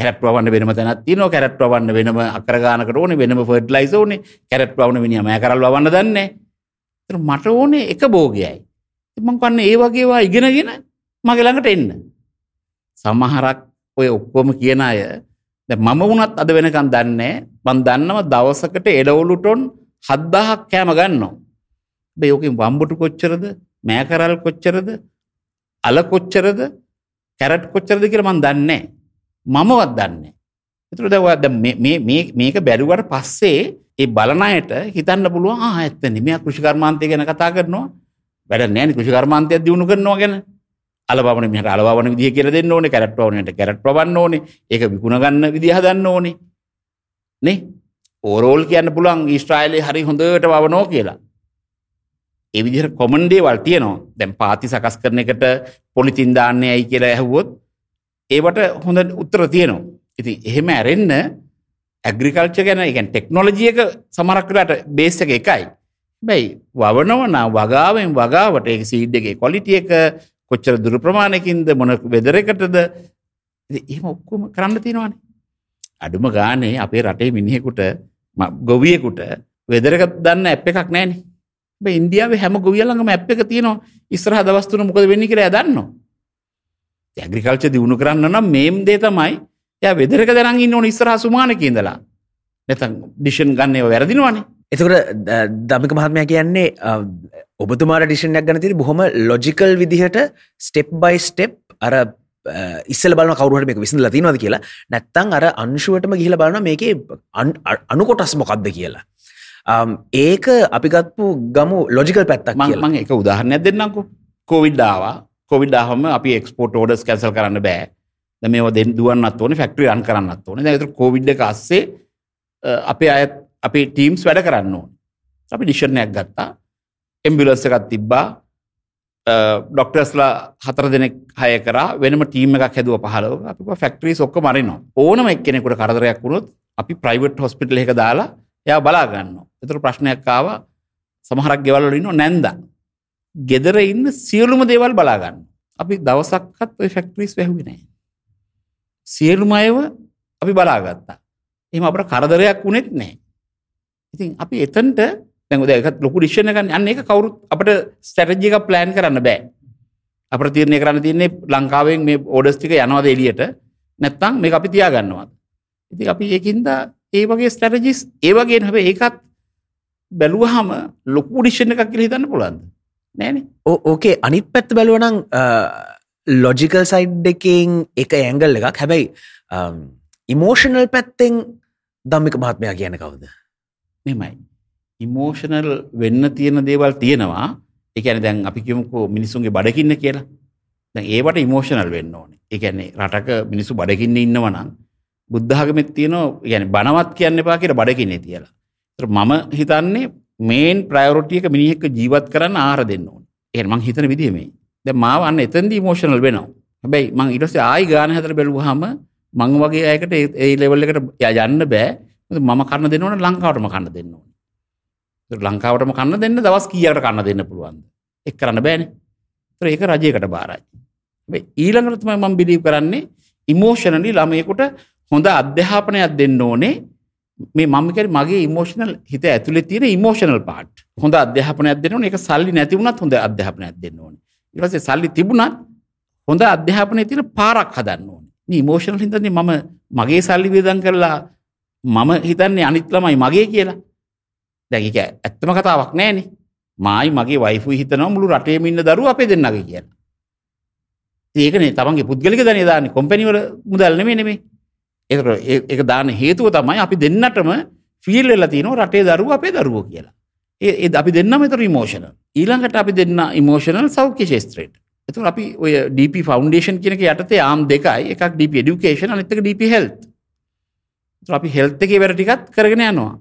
කැරට් වවන්න වෙනම තැනක් තියෙනවා. කැරට් වවන්න වෙනම අක්කර ගානකට ඕනේ, වෙනම ෆර්ටිලයිසර් ඕනේ. කැරට් වවන්න වෙනිය මෑකරල් වවන්න දන්නේ නැහැ. ඒතර මට ඕනේ එක භෝගයයි. මං කන්නේ ඒ වගේ ඒවා ඉගෙනගෙන මගේ ළඟට එන්න. සමහරක් ඔය ඔක්කොම කියන අය දැන් මම වුණත් අද වෙනකන් දන්නේ මම දන්නවා දවසකට එළවලු ටොන් 7000ක් කෑම ගන්නවා. හැබැයි ඕකෙන් වම්බුටු කොච්චරද? මෑකරල් කොච්චරද? අල කොච්චරද? කැරට් කොච්චරද කියලා මම දන්නේ මමවත් දන්නේ. ඒතර දැන් මේ මේ මේක බැලුවට පස්සේ ඒ බලන අයට හිතන්න පුළුවන් ආ ඇත්තනේ මෙයා කෘෂිකර්මාන්තය ගැන කතා කරනවා. වැඩ නැහැ නේ කෘෂිකර්මාන්තයක් දිනු කරනවා ගැන. අලබවන මෙහට අලබවන විදිහ කියල දෙන්න ඕනේ කැරට් වනට කැරට් වන්න ඕනේ ඒක විකුණ ගන්න විදිහ හදන්න ඕනේ නේ ඕරෝල් කියන්න පුළන් ඊස්ට්‍රයිලේ හරි හොඳට වවනෝ කියලා. එවිදිහට කොමන්ඩේ වල් තියනවා. දැන් පාති සකස් කරන එකට පොලිතින් දාන්නේ ඇයි කියලා ඇහුවොත් ඒවට හොඳ උත්තර තියෙනවා. ඉති එහෙම ඇරෙන්න ඇග්‍රිකල්ච ගැන එකන් ටෙක්නොලජියක සමරක්කලට බේස එක එකයි. බැයි වවනවනා වගාවෙන් වගාවට ඒ සීඩ්ඩගේ කොලිටිය එක කොච්චර දුර ප්‍රමාණයකින්ද මොන වෙදරකටද එහෙම ඔක්කොම කරන්න තියෙනවානේ. අඩුම ගානේ අපේ රටේ මිනිහෙකුට ගොවියෙකුට වෙදරක දන්න ඇප් එකක් නැහැනේ. හැබැයි ඉන්දියාවේ හැම ගොවියා ළඟම ඇප් එක තියෙනවා. ඉස්සරහ දවස් තුන මොකද වෙන්නේ කියලා එයා දන්නවා. ඇග්‍රිකල්චර් දියුණු කරන්න නම් මේම් දේ තමයි එයා වෙදරක දැනන් ඉන්න ඕන ඉස්සරහ සුමානක ඉඳලා. නැත්නම් ඩිසිෂන් ගන්න ඒවා වැරදිනවනේ. එතකට දමික මහත්මය කියන්නේ ඔබතුමාට ඩිෂණයක් ගන තිරි බොහොම ලොජිකල් විදිහට ස්ටෙප් බයි ස්ටෙප් අර ඉස්සල බල කවරුහට මේක විසිඳ ලතිනවද කියලා. නැත්තං අර අංශුවටම ගිහිල බලන මේක අනුකොටස් මොකක්ද කියලා. ඒක අපිගත්පු ගමු ලොජිකල් පැත්තක් මං එක උදාහරණයක් දෙන්නකු කොවිඩ්ඩාවා කොවිඩ්ඩාහම අපි එක්ස්පෝට් ෝඩස් කැසල් කරන්න බෑ. මේ දෙ දුවන්නත් ඕන ෆෙක්ට්‍රි අන් කරන්නත් ඕන. තු කොවිඩ් අස්සේ අපේ අයත් අපි ටීම්ස් වැඩ කරන්න ඕන. අපි ඩිෂණයක් ගත්තා. එම්බිලස් එකත් තිබ්බා ඩොක්ටර්ස්ලා හතර දෙනෙක් හය කර. වෙනම ටීම එකක් හැදුව පහලව අපි ෆෙක්ටරී ඔක්ක මරනවා ඕනම එක්කෙනෙකුට කරදරයක් වුණොත් අපි ප්‍රයිවට් හොස්පිටල එක දාලා එයා බලාගන්න එතුර ප්‍රශ්නයක්කාව සමහරක් ගෙවල්ලඉන්න නැන්ද. ගෙදර ඉන්න සියලුම දේවල් බලාගන්න අපි දවසක්කත් ඔය ෆෙක්ටරිස් වැැහුවෙනෑ සියලුම අයව අපි බලාගත්තා එම අපට කරදරයක් වුණෙත් නෑ ඉතින් අපි එතන්ට ඒකත් ලොකු ඩිසිෂන් එකක් අන්න ඒක කවුරුත් අපිට ස්ට්‍රැටජි එකක් ප්ලෑන් කරන්න බෑ. අපිට තීරණය කරන්න තියෙන්නේ ලංකාවෙන් මේ ඕඩර්ස් ටික යනවාද එළියට? නැත්නම් මේක අපි තියාගන්නවද? ඉතින් අපි ඒකින්ද ඒ වගේ ස්ට්‍රැටජිස් ඒ වගේ හැබැයි ඒකත් බැලුවහම ලොකු ඩිසිෂන් එකක් කියලා හිතන්න පුළුවන්ද? නෑනේ. ඕකේ අනිත් පැත්ත බැලුවනම් ලොජිකල් සයිඩ් එකෙන් එක ඇංගල් එකක්. හැබැයි ඉමෝෂනල් පැත්තෙන් දම්මික මහත්මයා කියන කවුද? මෙමයි ඉමෝෂනල් වෙන්න තියෙන දේවල් තියෙනවා. එකන දැන් අපි කියමුකෝ මිනිසුන්ගේ බඩකින්න කියලා. දැන් ඒවට ඉමෝෂනල් වෙන්න ඕනේ. එකන්නේ රටක මිනිසු බඩකින්න ඉන්නවනම් බුද්ධාගමෙත් තියෙනවා. ගැන බනවත් කියන්න එපා කියට බඩකින්නේ තියලා මම හිතන්නේ මේන් ප්‍රයෝරටියක මිනිහෙක්ක ජීවත් කරන්න ආර දෙන්න ඕන. එහම හිතන විදිීමේ ද මාවන්න එතන්ද මෝෂනල් වෙනවා. හැබැයි මං ඉටස ආයි ගාන හතර බැලූහම මං වගේ අයකට ඒ ලෙවල්ලකට යන්න බෑ. මම කරන්න දෙන්නවන ලංකාවටම කන්න දෙන්න ඕන. ලංකාවටම කන්න දෙන්න දවස් කීයකට කන්න දෙන්න පුළුවන්ද. එක් කරන්න බෑනේ. ඒතර ඒක රජයකට බාරයි. හැබැයි ඊළඟට තමයි මම බිලීව් කරන්නේ ඉමෝෂනලි ළමයෙකුට හොඳ අධ්‍යාපනයක් දෙන්න ඕනේ. මේ මම කියන්නේ මගේ ඉමෝෂනල් හිත ඇතුලේ තියෙන ඉමෝෂනල් පාර්ට්. හොඳ අධ්‍යාපනයක් දෙන්න ඕනේ. ඒක සල්ලි නැති වුණත් හොඳ අධ්‍යාපනයක් දෙන්න ඕනේ. ඊට පස්සේ සල්ලි තිබුණත් හොඳ අධ්‍යාපනයේ තියෙන පාරක් හදන්න ඕනේ. මේ ඉමෝෂනල් හින්දානේ මම මගේ සල්ලි වියදම් කරලා මම හිතන්නේ අනිත් ළමයි මගේ කියලා. දැන් ඒක ඇත්තම කතාවක් නෑනේ. මායි මගේ වයිෆුයි හිතනවා මුළු රටේම ඉන්න දරුවෝ අපේ දෙන්නගේ කියලා. ඒකනේ තමන්ගේ පුද්ගලික ධනෙ දාන්නේ කම්පැනි වල මුදල් නෙමෙයි නෙමෙයි. ඒකට ඒක දාන හේතුව තමයි අපි දෙන්නටම ෆීල් වෙලා තිනවා රටේ දරුවෝ අපේ දරුවෝ කියලා. ඒ අපි දෙන්නම ඒතර ඉමෝෂනල්. ඊළඟට අපි දෙන්න ඉමෝෂනල් සෞඛ්‍ය ශාස්ත්‍රයට. එතකොට අපි ඔය DP ෆවුන්ඩේෂන් කියන එක යටතේ ආම් දෙකයි එකක් DP এডুকেෂන් අනිත් එක DP හෙල්ත්. එතකොට අපි හෙල්ත් එකේ වැඩ ටිකත් කරගෙන යනවා.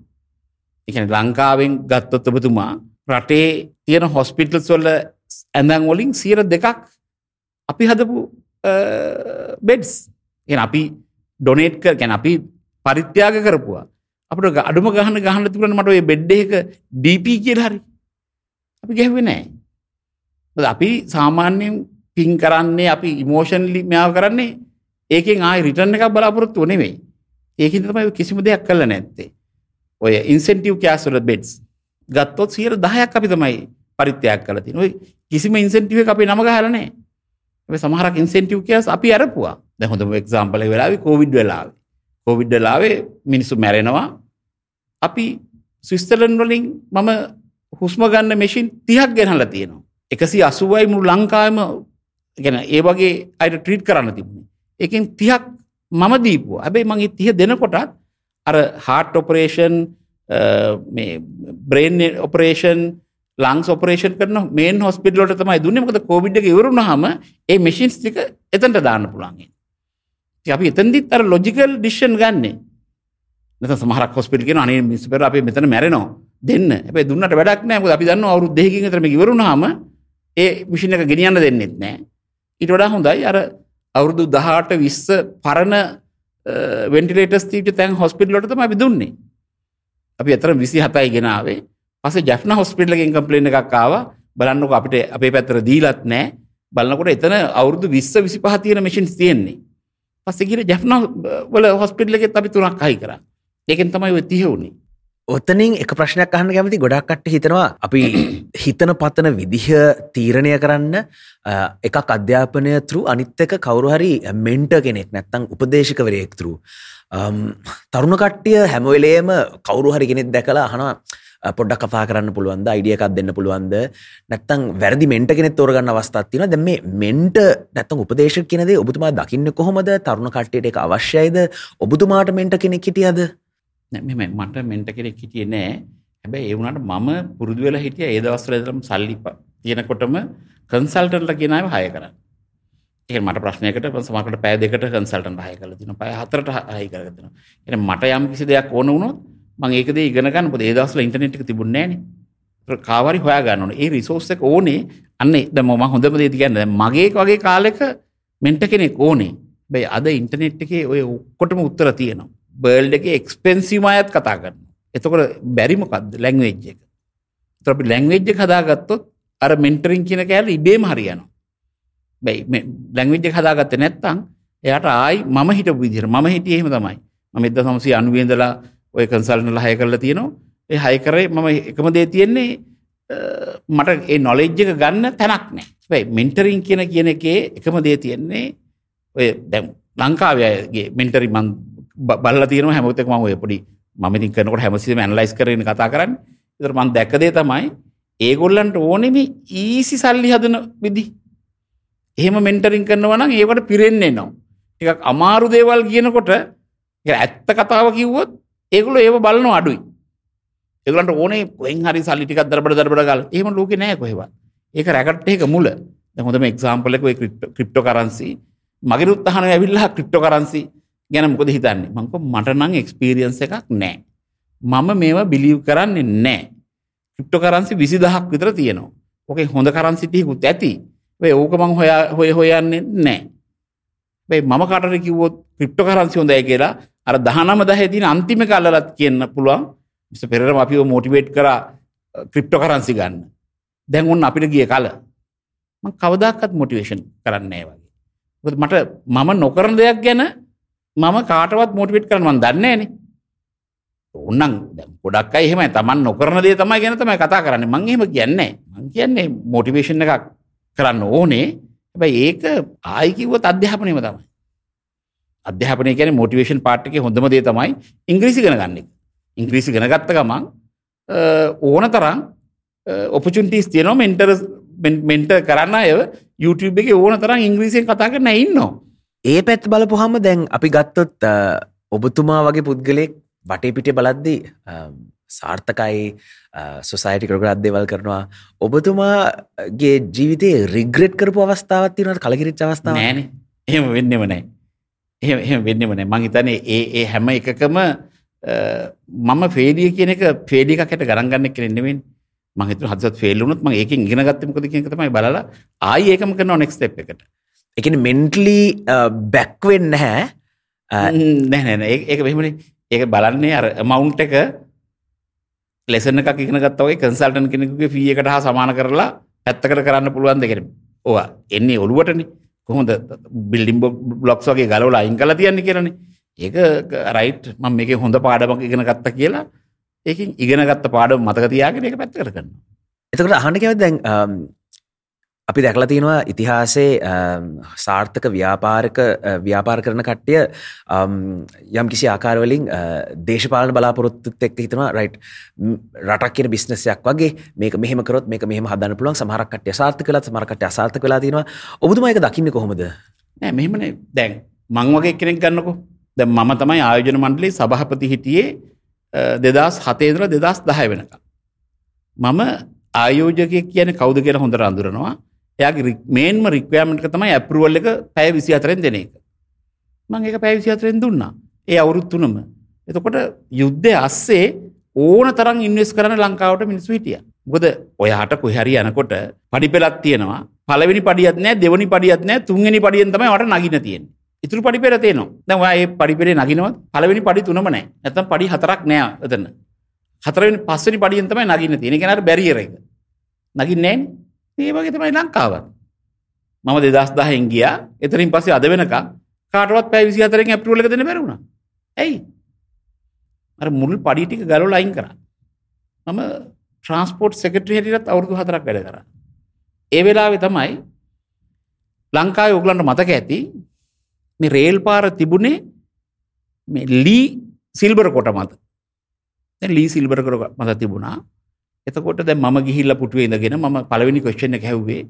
ඒ කියන්නේ ලංකාවෙන් ගත්තොත් ඔබතුමා රටේ තියෙන හොස්පිටල්ස් වල ඇඳන් වලින් 102ක් අපි හදපු බෙඩ්ස්. එහෙනම් අපි ඩොනේට් කර කියන්නේ අපි පරිත්‍යාග කරපුවා. අපිට අඩුම ගහන ගහන්න තිබුණා මට ඔය බෙඩ් එක DP කියලා හරි. අපි ගැහුවේ නැහැ. මොකද අපි සාමාන්‍යයෙන් පින් කරන්නේ අපි ඉමෝෂනලි මෙයාව කරන්නේ ඒකෙන් ආයි රිටර්න් එකක් බලාපොරොත්තු නෙවෙයි. ඒකින් තමයි කිසිම දෙයක් කළා නැත්තේ. ඔය ඉන්සෙන්ටිව් කෑස් වල බෙඩ්ස් ගත්තොත් 10ක් අපි තමයි පරිත්‍යාග කරලා තියෙන්නේ. ඔය කිසිම ඉන්සෙන්ටිව් එකක් අපි නම ගහලා නැහැ. ඒ සමහරක් ඉන්සෙන්ටිව් කෑස් අපි අරපුවා. දැන් හොඳම එක්සාම්පල් එක වෙලාවේ කොවිඩ් වෙලාවේ. කොවිඩ් වෙලාවේ මිනිස්සු මැරෙනවා. අපි ස්විස්තරලන්ඩ් වලින් මම හුස්ම ගන්න මැෂින් 30ක් ගෙනහලා තියෙනවා. 180යි මුළු ලංකාවෙම ගැන ඒ වගේ අයට ට්‍රීට් කරන්න තිබුණේ. ඒකෙන් 30ක් මම දීපුවා. හැබැයි මම 30 දෙනකොටත් අර හාර්ට් ඔපරේෂන් මේ බ්‍රේන් ඔපරේෂන් ලංස් ඔපරේෂන් කරන මේන් හොස්පිටල් වලට තමයි දුන්නේ. මොකද කොවිඩ් එක ඉවර වුණාම ඒ මැෂින්ස් ටික එතනට දාන්න පුළුවන්. ඉතින් අපි එතනදිත් අර ලොජිකල් ඩිසිෂන් ගන්නෙ. නැත්නම් සමහරක් හොස්පිටල් කියන අනේ මිස් පෙර අපි මෙතන මැරෙනවා දෙන්න. හැබැයි දුන්නට වැඩක් නැහැ. මොකද අපි දන්නවා අවුරුදු දෙකකින් විතර මේක ඉවර වුණාම ඒ මැෂින් එක ගෙනියන්න දෙන්නෙත් නැහැ. ඊට වඩා හොඳයි අර අවුරුදු 18 20 පරණ වෙන්ටිලේටර්ස් තිබ්බ තැන් හොස්පිටල් වලට තමයි අපි දුන්නේ. අපි අතර 27යි ගෙනාවේ. පස්සේ ජැෆ්නා හොස්පිටල් එකෙන් කම්ප්ලේන් එකක් ආවා. බලන්නකො අපිට අපේ පැත්තට දීලත් නැහැ. බලනකොට එතන අවුරුදු 20 25 තියෙන මැෂින්ස් තියෙන්නේ. පස්සේ ගිහින් ජැෆ්නා වල හොස්පිටල් එකෙත් අපි තුනක් හයි කරා. ඒකෙන් තමයි ඔය 30 උනේ. ඔතනින් එක ප්‍රශ්නයක් අහන්න කැමති ගොඩක් කට්ට හිතනවා අපි හිතන පතන විදිහ තීරණය කරන්න එකක් අධ්‍යාපනය තරු අනිත්තක කවරු හරි මෙන්ට කෙනෙක් නැත්තං උපදේශකවරයෙක් තරු තරුණ කට්ටිය හැමවෙලේම කවරු හරි කෙනෙක් දැකලා හන පොඩ්ඩක් කතා කරන්න පුළුවන්ද? අයිඩියකක් දෙන්න පුළුවන්ද? නැත්තං වැරදි මෙන්ට කෙනෙ තෝරගන්න අවස්ථත්තින දැ මේ මෙන්ට නැත්තං උපදේශ කෙනෙද ඔබතුමා දකින්න කොහොමද? තරුණ කට්ටයට එක අවශ්‍යයිද? ඔබතුමාට මෙන්ට කෙනෙක් හිටියද මෙම මට මෙන්ට කෙනෙක් හිටියේ නෑ හැබැයි ඒ වුණාට මම පුරුදු වෙලා හිටියා ඒ දවස්වල ඉඳලම සල්ලි තියෙනකොටම කන්සල්ටන්ට්ලා කියන අය හය කරා. ඒක මට ප්‍රශ්නයකට සමහරකට පැය දෙකට කන්සල්ටන්ට් හය කරලා තිනවා. පැය හතරට හය කරලා තිනවා. එහෙනම් මට යම් කිසි දෙයක් ඕන වුණොත් මම ඒක දේ ඉගෙන ගන්න මොකද ඒ දවස්වල ඉන්ටර්නෙට් එක තිබුණේ නෑනේ. කාවරි හොයා ගන්න ඕනේ. ඒ රිසෝස් එක ඕනේ. අන්නේ දැන් මම හොඳම දේ කියන්නේ දැන් මගේ වගේ කාලෙක මෙන්ට කෙනෙක් ඕනේ. හැබැයි අද ඉන්ටර්නෙට් එකේ ඔය ඔක්කොටම උත්තර තියෙනවා. බර්ල්ඩ් එකේ එක්ස්පෙන්සිව් අයත් කතා කරනවා. එතකොට බැරි මොකද්ද ලැන්ග්වේජ් එක. ඒතර අපි ලැන්ග්වේජ් එක හදාගත්තොත් අර මෙන්ටරින් කියන කෑල්ල ඉබේම හරියනවා. බැයි මේ ලැන්ග්වේජ් එක හදාගත්තේ නැත්නම් එයාට ආයි මම හිටපු විදිහට මම හිටියේ එහෙම තමයි. මම 1990 ඉඳලා ඔය කන්සල්ටන්ට්ලා හය කරලා තියෙනවා. ඒ හය කරේ මම එකම දේ තියෙන්නේ මට ඒ නොලෙජ් එක ගන්න තැනක් නැහැ. හැබැයි මෙන්ටරින් කියන කියන එකේ එකම දේ තියෙන්නේ ඔය දැන් ලංකාවේ මෙන්ටරි මං බලලා තියෙනවා හැමෝටම මම ඔය පොඩි මම ඉතින් කරනකොට හැමතිස්සෙම ඇනලයිස් කරගෙන කතා කරන්නේ. ඒතර මම දැක්ක දේ තමයි ඒගොල්ලන්ට ඕනේ මේ ඊසි සල්ලි හදන විදි. එහෙම මෙන්ටරින් කරනවා නම් ඒකට පිරෙන්නේ නැහැ. ටිකක් අමාරු දේවල් කියනකොට ඒක ඇත්ත කතාව කිව්වොත් ඒගොල්ලෝ ඒව බලනවා අඩුයි. ඒගොල්ලන්ට ඕනේ කොහෙන් හරි සල්ලි ටිකක් දරබඩ දරබඩ ගාලා. එහෙම ලෝකේ නැහැ කොහෙවත්. ඒක රැකට් එක මුල. දැන් හොඳම එක්සාම්පල් එක ඔය ක්‍රිප්ටෝ කරන්සි. මගේ රුත් අහනවා ඇවිල්ලා ක්‍රිප්ටෝ කරන්සි ගැන මොකද හිතන්නේ මං කිව්වා මට නම් එක්ස්පීරියන්ස් එකක් නැහැ. මම මේවා බිලීව් කරන්නේ නැහැ. ක්‍රිප්ටෝ කරන්සි 20000ක් විතර තියෙනවා. ඕකේ හොඳ කරන්සි ටිකකුත් ඇති. වෙයි ඕක මං හොයා හොය හොයන්නේ නැහැ. වෙයි මම කාටට කිව්වොත් ක්‍රිප්ටෝ කරන්සි හොඳයි කියලා අර 19 10 තියෙන අන්තිම එක අල්ලලත් කියන්න පුළුවන්. මිස්ටර් පෙරේරා අපිව මොටිවේට් කරා ක්‍රිප්ටෝ කරන්සි ගන්න. දැන් ඔන්න අපිට ගිය කල මං කවදාකවත් මොටිවේෂන් කරන්නේ නැහැ වගේ. මොකද මට මම නොකරන දෙයක් ගැන මම කාටවත් මොටිවේට් කරන්න මම දන්නේ නැහනේ. ඕන්නම් දැන් ගොඩක් අය එහෙමයි Taman නොකරන දේ තමයි ගැන තමයි කතා කරන්නේ. මම එහෙම කියන්නේ මම කියන්නේ මොටිවේෂන් එකක් කරන්න ඕනේ. හැබැයි ඒක ආයි කිව්වොත් අධ්‍යාපනයම තමයි. අධ්‍යාපනය කියන්නේ මොටිවේෂන් පාර්ට් එකේ හොඳම දේ තමයි ඉංග්‍රීසි ඉගෙන ගන්න එක. ඉංග්‍රීසි ඉගෙන ගත්ත ගමන් ඕන තරම් ඔපචුන්ටිස් තියනවා මෙන්ටර් මෙන්ට කරන්න අය YouTube එක ඕන තරම් ඉංග්‍රීසියෙන් කතා කරන ඉන්නවා ඒ පැත් බලපුහම දැන් අපි ගත්තොත් අ, ඔබතුමා වගේ පුද්ගලෙක් බටේ පිටේ බලද්දී සාර්ථකයි සොසයිටි කරගත් දෙවල් කරනවා. ඔබතුමාගේ ජීවිතයේ රිග්‍රෙට් කරපු අවස්ථාවත් තිනට කලකිරිච් අවස්ථාව නෑන. එහෙම වෙන්නෙම නෑ. එහෙම එහෙම වෙන්නෙම නෑ. මං හිතන්නේ ඒ ඒ හැම එකකම අ, මම ෆේඩිය කියන එක ෆේඩි එකක් හැට ගණන් ගන්න කෙනෙන්නෙවෙන් මං හිතුව හදසත් ෆේල් වුණොත් මං ඒකෙන් ඉගෙන ගත්තේ මොකද කියන එක තමයි බලලා. ආයි ඒකම කරනවා නෙක්ස්ට් ස්ටෙප් එකට. එකන මෙන්ටලි බැක්වෙන්න හැ. නෑ නෑ නෑ. ඒක මෙහෙමනේ ඒක බලන්නේ අර amount එක ලෙසන් එකක් ඉගෙන ගත්තා වගේ කන්සල්ටන්ට් කෙනෙකුගේ ෆී එකට හා සමාන කරලා පැත්තකට කරන්න පුළුවන් දෙකෙන ඕවා එන්නේ ඔළුවටනේ කොහොමද බිල්ඩින් බ්ලොක්ස් වගේ ගලවලා අයින් කරලා තියන්නේ කියලානේ. ඒක රයිට් මම මේකේ හොඳ පාඩමක් ඉගෙන ගත්තා කියලා ඒකෙන් ඉගෙන ගත්ත පාඩම මතක තියාගෙන ඒක පැත්තකට කරනවා. එතකට අහන්න කැව දැන් අම්, අපි දැකලා තියෙනවා ඉතිහාසේ අම්, සාර්ථක ව්‍යාපාරක අ, ව්‍යාපාර කරන කට්ටිය අම්, යම් කිසි ආකාරවලින් අ, දේශපාලන බලාපොරොත්තුත් එක්ක හිතනවා රයිට් රටක් කියන බිස්නසයක් වගේ මේක මෙහෙම කරොත් මේක මෙහෙම හදන්න පුළුවන්. සමහරක් කට්ටිය සාර්ථක වෙලා සමහර කට්ටිය අසාර්ථක වෙලා තියෙනවා. ඔබතුමා ඒක දකින්නේ කොහොමද? නෑ මෙහෙමනේ. දැන් මං වගේ කෙනෙක් ගන්නකො. දැන් මම තමයි ආයෝජන මණ්ඩලයේ සභාපති හිටියේ දෙදස් හතේදර දෙදස් දහය වෙනකම්. මම ආයෝජකය කියන කෞද කියලා හොඳ රඳුරනවා එයාගේ මේන්ම රික්වෑමට තමයි ඇපරුවල් එක පැය විසි අතරෙන් දෙන එක. මං එක පැය විසි අතරෙන් දුන්නා ඒ අවුරුත් තුනම. එතකොට යුද්ධය අස්සේ ඕන තරම් ඉන්වෙස් කරන ලංකාවට මිනිස්සු හිටිය. ගොද ඔයාට කොහරි යනකොට පඩි පෙලත් තියෙනවා පලවෙනි පඩියත් නෑ දෙවනි පඩියත් නෑ තුන්ගනි පඩියෙන් තමයි වට නගින තියෙන. ඉතුරු පඩි පෙර තියෙනවා දැන් ඔයා ඒ පඩි පෙරේ නගිනවත් පළවෙනි පඩි තුනම නෑ නැත්නම් පඩි හතරක් නෑ එතන. හතරවෙනි පස්වෙනි පඩියෙන් තමයි නගින්න තියෙන. ඒ කියන්නේ අර බැරියර් එක. නගින්නේ නෑනේ. ඒ වගේ තමයි ලංකාවත්. මම 2010 ගියා. එතනින් පස්සේ අද වෙනකම් කාටවත් පැය 24කින් ඇප්‍රිල් එක දෙන්න බැරි වුණා. ඇයි? අර මුල් පඩි ටික ගලවලා අයින් කරා. මම ට්‍රාන්ස්පෝර්ට් සෙක්‍රටරි හැටියටත් අවුරුදු 4ක් වැඩ කරා. ඒ වෙලාවේ තමයි ලංකාවේ ඔයගලන්ට මතක ඇති මේ රේල් පාර තිබුණේ මේ ලී සිල්බර් කොට මත. දැන් ලී සිල්බර් කොට මත තිබුණා. එතකොට දැන් මම ගිහිල්ලා පුටුවේ ඉඳගෙන මම පළවෙනි ක්වෙස්චන් එක ඇහුවේ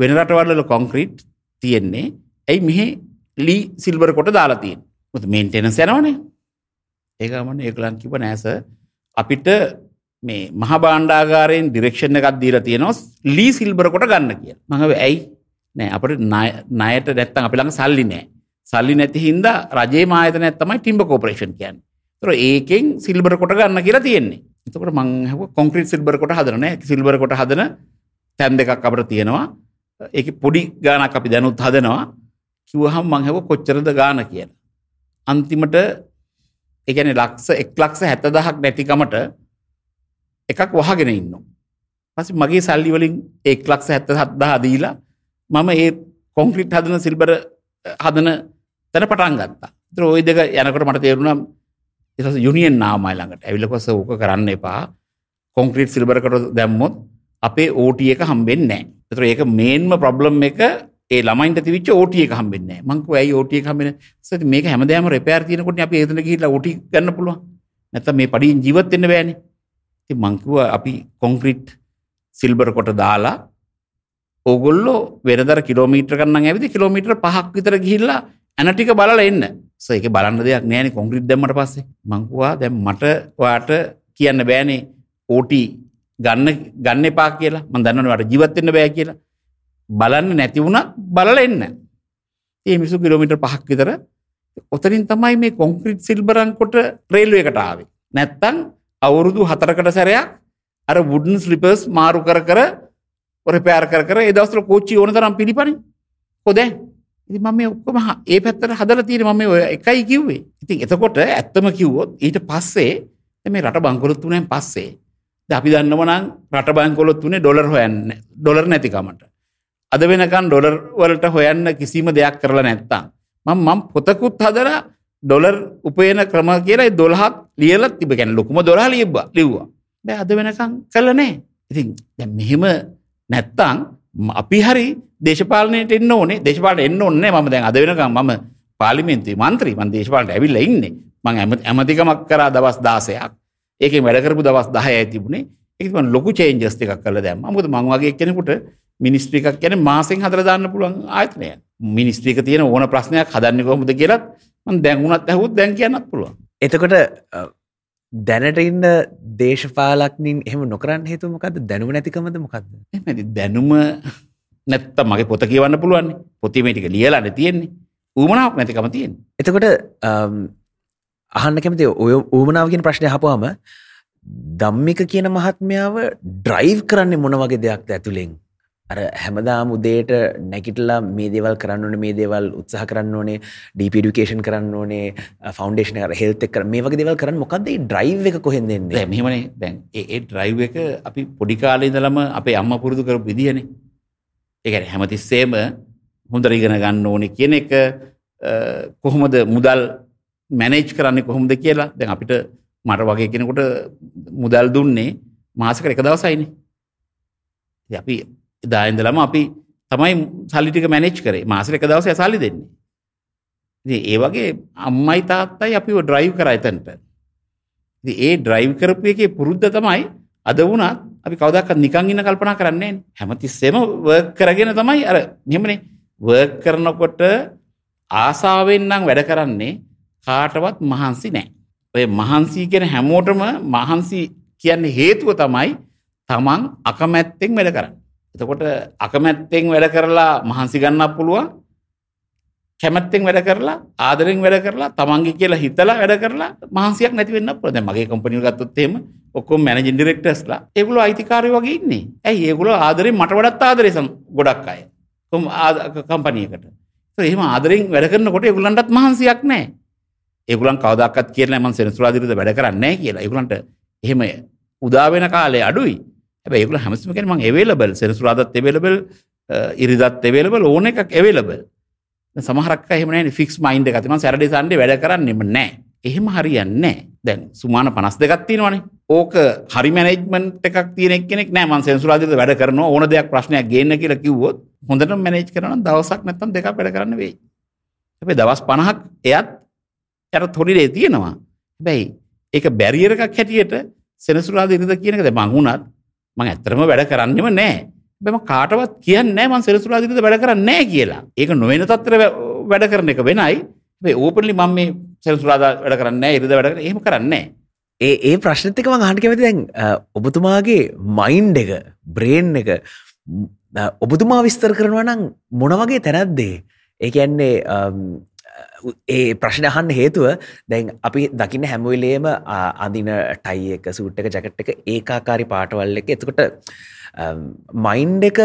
වෙන රටවල් කොන්ක්‍රීට් තියෙන්නේ ඇයි මෙහි ලී සිල්බර් කොට දාලා තියෙන්නේ. මොකද මේන්ටෙනන්ස් යනවනේ. ඒක මම ඒගොල්ලන් කිව්ව නෑස අපිට මේ මහ භාණ්ඩාගාරයෙන් ඩිරෙක්ෂන් එකක් දීලා තියෙනවා ලී සිල්බර් කොට ගන්න කියලා. මම කිව්වා ඇයි නෑ අපිට ණයට නැත්තම් අපි ළඟ සල්ලි නෑ. සල්ලි නැති හින්දා රජයේ ආයතනයක් තමයි ටිම්බර් කෝපරේෂන් කියන්නේ. ඒතර ඒකෙන් සිල්බර් කොට ගන්න කියලා තියෙන්නේ. එතකොට මං ඇහුවා කොන්ක්‍රීට් සිල්බර් කොට හදන නෑ. සිල්බර් කොට හදන තැන් දෙකක් අපිට තියෙනවා. ඒකේ පොඩි ගාණක් අපි දැනුත් හදනවා. කිව්වහම මං ඇහුවා කොච්චරද ගාණ කියලා. අන්තිමට ඒ කියන්නේ ලක්ෂ 1 ලක්ෂ 70000ක් නැතිකමට එකක් වහගෙන ඉන්නවා. පස්සේ මගේ සල්ලි වලින් 1 ලක්ෂ 77000 දීලා මම ඒ කොන්ක්‍රීට් හදන සිල්බර් හදන තැන පටන් ගත්තා. ඒතර ওই දෙක යනකොට මට තේරුණා ඊට පස්සේ යුනියන් නාමයි ළඟට ඇවිල්ලා කොස්ස ඕක කරන්න එපා. කොන්ක්‍රීට් සිල්බර් කට දැම්මොත් අපේ OT එක හම්බෙන්නේ නැහැ. ඒතර ඒක මේන්ම ප්‍රොබ්ලම් එක ඒ ළමයින්ට තිබිච්ච OT එක හම්බෙන්නේ නැහැ. මං කිව්වා ඇයි OT එක හම්බෙන්නේ? සර් මේක හැමදාම රිපෙයාර් තියෙනකොට අපි එතන ගිහිල්ලා OT ගන්න පුළුවන්. නැත්තම් මේ පඩියෙන් ජීවත් වෙන්න බෑනේ. ඉතින් මං කිව්වා අපි කොන්ක්‍රීට් සිල්බර් කොට දාලා ඕගොල්ලෝ වෙනදර කිලෝමීටර ගන්න ඇවිදි කිලෝමීටර පහක් විතර ගිහිල්ලා ඇන ටික බලලා එන්න. සර් ඒක බලන්න දෙයක් නෑනේ කොන්ක්‍රීට් දැම්මට පස්සේ. මං කිව්වා දැන් මට ඔයාට කියන්න බෑනේ OT ගන්න ගන්න එපා කියලා. මං දන්නවනේ ඔයාට ජීවත් වෙන්න බෑ කියලා. බලන්න නැති වුණා බලලා එන්න. ඒ මිනිස්සු කිලෝමීටර් 5ක් විතර ඔතනින් තමයි මේ කොන්ක්‍රීට් සිල්බරන් කොට රේල්වේ එකට ආවේ. නැත්තම් අවුරුදු 4කට සැරයක් අර වුඩන් ස්ලිපර්ස් මාරු කර කර රිපෙයාර් කර කර ඒ දවස්වල කෝච්චි ඕන තරම් පිළිපනේ. කොහොද? ඉතින් මම මේ ඔක්කොම ඒ පැත්තට හදලා තියෙන්නේ මම මේ ඔය එකයි කිව්වේ. ඉතින් එතකොට ඇත්තම කිව්වොත් ඊට පස්සේ දැන් මේ රට බංකොලොත් වුණාන් පස්සේ දැන් අපි දන්නව නම් රට බංකොලොත් වුණේ ඩොලර් හොයන්න ඩොලර් නැතිකමට. අද වෙනකන් ඩොලර් වලට හොයන්න කිසිම දෙයක් කරලා නැත්තම් මම මම පොතකුත් හදලා ඩොලර් උපයන ක්‍රම කියලා 12ක් ලියලා තිබ්බ. කියන්නේ ලොකුම 12 ලියුවා. ලිව්වා. දැන් අද වෙනකන් කළා නෑ. ඉතින් දැන් මෙහෙම නැත්තං අපි හරි දේශපාලනයට එන්න ඕනේ දේශපාලට එන්න ඕනේ මම දැන් අද වෙනකම් මම පාර්ලිමේන්තුවේ මන්ත්‍රී මම දේශපාලනට ඇවිල්ලා ඉන්නේ මම ඇමතිකමක් කරා දවස් 16ක් ඒකෙන් වැඩ කරපු දවස් 10යි තිබුණේ ඒක මම ලොකු චේන්ජස් එකක් කරලා දැම්මා. මොකද මම වගේ කෙනෙකුට මිනිස්ට්‍රි එකක් කියන්නේ මාසෙන් හදලා දාන්න පුළුවන් ආයතනය. මිනිස්ට්‍රි එක තියෙන ඕන ප්‍රශ්නයක් හදන්නේ කොහොමද කියලාත් මම දැන් උනත් ඇහුවොත් දැන් කියන්නත් පුළුවන්. එතකොට දැනට ඉන්න දේශපාලක්නින් එහෙම නොකරන්න හේතු මොකක්ද දැනුම නැතිකමද මොකක්ද එහෙමද දැනුම නැත්තම් මගේ පොත කියවන්න පුළුවන් පොතේ මේ ටික ලියලානේ තියෙන්නේ. ඌමනාවක් නැතිකම තියෙන්නේ. එතකොට අහන්න කැමති ඔය ඌමනාව කියන ප්‍රශ්නය අහපුවාම ධම්මික කියන මහත්මයාව ඩ්‍රයිව් කරන්නේ මොන වගේ දෙයක්ද ඇතුලෙන් අර හැමදාම උදේට නැගිටලා මේ දේවල් කරන්න ඕනේ මේ දේවල් උත්සාහ කරන්න ඕනේ ඩීප් এඩියුකේෂන් කරන්න ඕනේ ෆවුන්ඩේෂන් එක හෙල්ත් එක කරන්න මේ වගේ දේවල් කරන්න. මොකද්ද මේ ඩ්‍රයිව් එක කොහෙන්ද එන්නේ දැන් මෙහෙමනේ. දැන් ඒ ඒ ඩ්‍රයිව් එක අපි පොඩි කාලේ ඉඳලම අපේ අම්මා පුරුදු කරපු විදියනේ ඒ කියන්නේ හැමතිස්සෙම හොඳට ඉගෙන ගන්න ඕනේ කියන එක කොහොමද මුදල් මැනේජ් කරන්නේ කොහොමද කියලා දැන් අපිට මට වගේ කෙනෙකුට මුදල් දුන්නේ මාසෙකට එක දවසයිනේ. අපි එදායින්දලම අපි තමයි සල්ලි ටික මැනේජ් කරේ මාසෙට එක දවසේ සල්ලි දෙන්නේ. ඉතින් ඒ වගේ අම්මයි තාත්තයි අපිව ඩ්‍රයිව් කරා එතනට. ඉතින් ඒ ඩ්‍රයිව් කරපු එකේ පුරුද්ද තමයි අද වුණත් අපි කවදාකවත් නිකන් ඉන්න කල්පනා කරන්නේ නැහැ. හැමතිස්සෙම වර්ක් කරගෙන තමයි අර මෙහෙමනේ වර්ක් කරනකොට ආසාවෙන් නම් වැඩ කරන්නේ කාටවත් මහන්සි නැහැ. ඔය මහන්සි කියන හැමෝටම මහන්සි කියන්නේ හේතුව තමයි තමන් අකමැත්තෙන් වැඩ කරන්නේ. එතකොට අකමැත්තෙන් වැඩ කරලා මහන්සි ගන්නත් පුළුවන් කැමැත්තෙන් වැඩ කරලා ආදරෙන් වැඩ කරලා තමන්ගේ කියලා හිතලා වැඩ කරලා මහන්සියක් නැති වෙන්න පුළුවන්. දැන් මගේ කම්පැනි එක ගත්තොත් එහෙම ඔක්කොම මැනේජින් ඩිරෙක්ටර්ස්ලා ඒගොල්ලෝ අයිතිකාරයෝ වගේ ඉන්නේ. ඇයි ඒගොල්ලෝ ආදරෙන් මට වඩාත් ආදරේ ගොඩක් අය. කොම් කම්පැනි එකට. ඒ එහෙම ආදරෙන් වැඩ කරනකොට ඒගොල්ලන්ටත් මහන්සියක් නැහැ. ඒගොල්ලන් කවදාකවත් කියලා මම සෙනසුරාදිරිද වැඩ කරන්නේ නැහැ කියලා. ඒගොල්ලන්ට එහෙම උදා වෙන කාලේ අඩුයි. හැබැයි ඒගොල්ලෝ හැමතිස්සම කියන්නේ මම available සෙනසුරාදාත් available ඉරිදාත් available ඕන එකක් available. දැන් සමහරක් අය එහෙම නැහැනේ ෆික්ස් මයින්ඩ් එකක් තියෙනවා සැටර්ඩේ සන්ඩේ වැඩ කරන්නෙම නැහැ. එහෙම හරියන්නේ නැහැ. දැන් සුමාන 52ක් තියෙනවනේ. ඕක හරි මැනේජ්මන්ට් එකක් තියෙන එක්කෙනෙක් නෑ මම සෙන්සුරාදිට වැඩ කරනවා ඕන දෙයක් ප්‍රශ්නයක් ගේන්න කියලා කිව්වොත් හොඳට මැනේජ් කරනවා නම් දවසක් නැත්තම් දෙකක් වැඩ කරන්න වෙයි. හැබැයි දවස් 50ක් එයත් යට හොලිඩේ තියෙනවා. හැබැයි ඒක බැරියර් එකක් හැටියට සෙනසුරාදා ඉරිදා කියන එක දැන් මං උනත් මං ඇත්තටම වැඩ කරන්නෙම නෑ. බැම කාටවත් කියන්නේ මං සෙනසුරාදිරිද වැඩ කරන්නේ නෑ කියලා. ඒක නොවන තත්ත්වෙ වැඩ කරන එක වෙනයි. හැබැයි ඕපන්ලි මම මේ සෙනසුරාදා වැඩ කරන්නේ නෑ ඉරිදා වැඩ කරන්නේ. එහෙම කරන්නේ නෑ. ඒ ඒ ප්‍රශ්නත් එක මං අහන්න කැමති දැන් ඔබතුමාගේ මයින්ඩ් එක බ්‍රේන් එක ඔබතුමා විස්තර කරනවා නම් මොන වගේ තැනැද්දේ ඒ කියන්නේ ඒ ප්‍රශ්න අහන්න හේතුව දැන් අපි දකින්න හැමවෙලේම අදින ටයි එක සූට් එක ජැකට් එක ඒකාකාරි පාටවල් එක. එතකොට මයින්් එක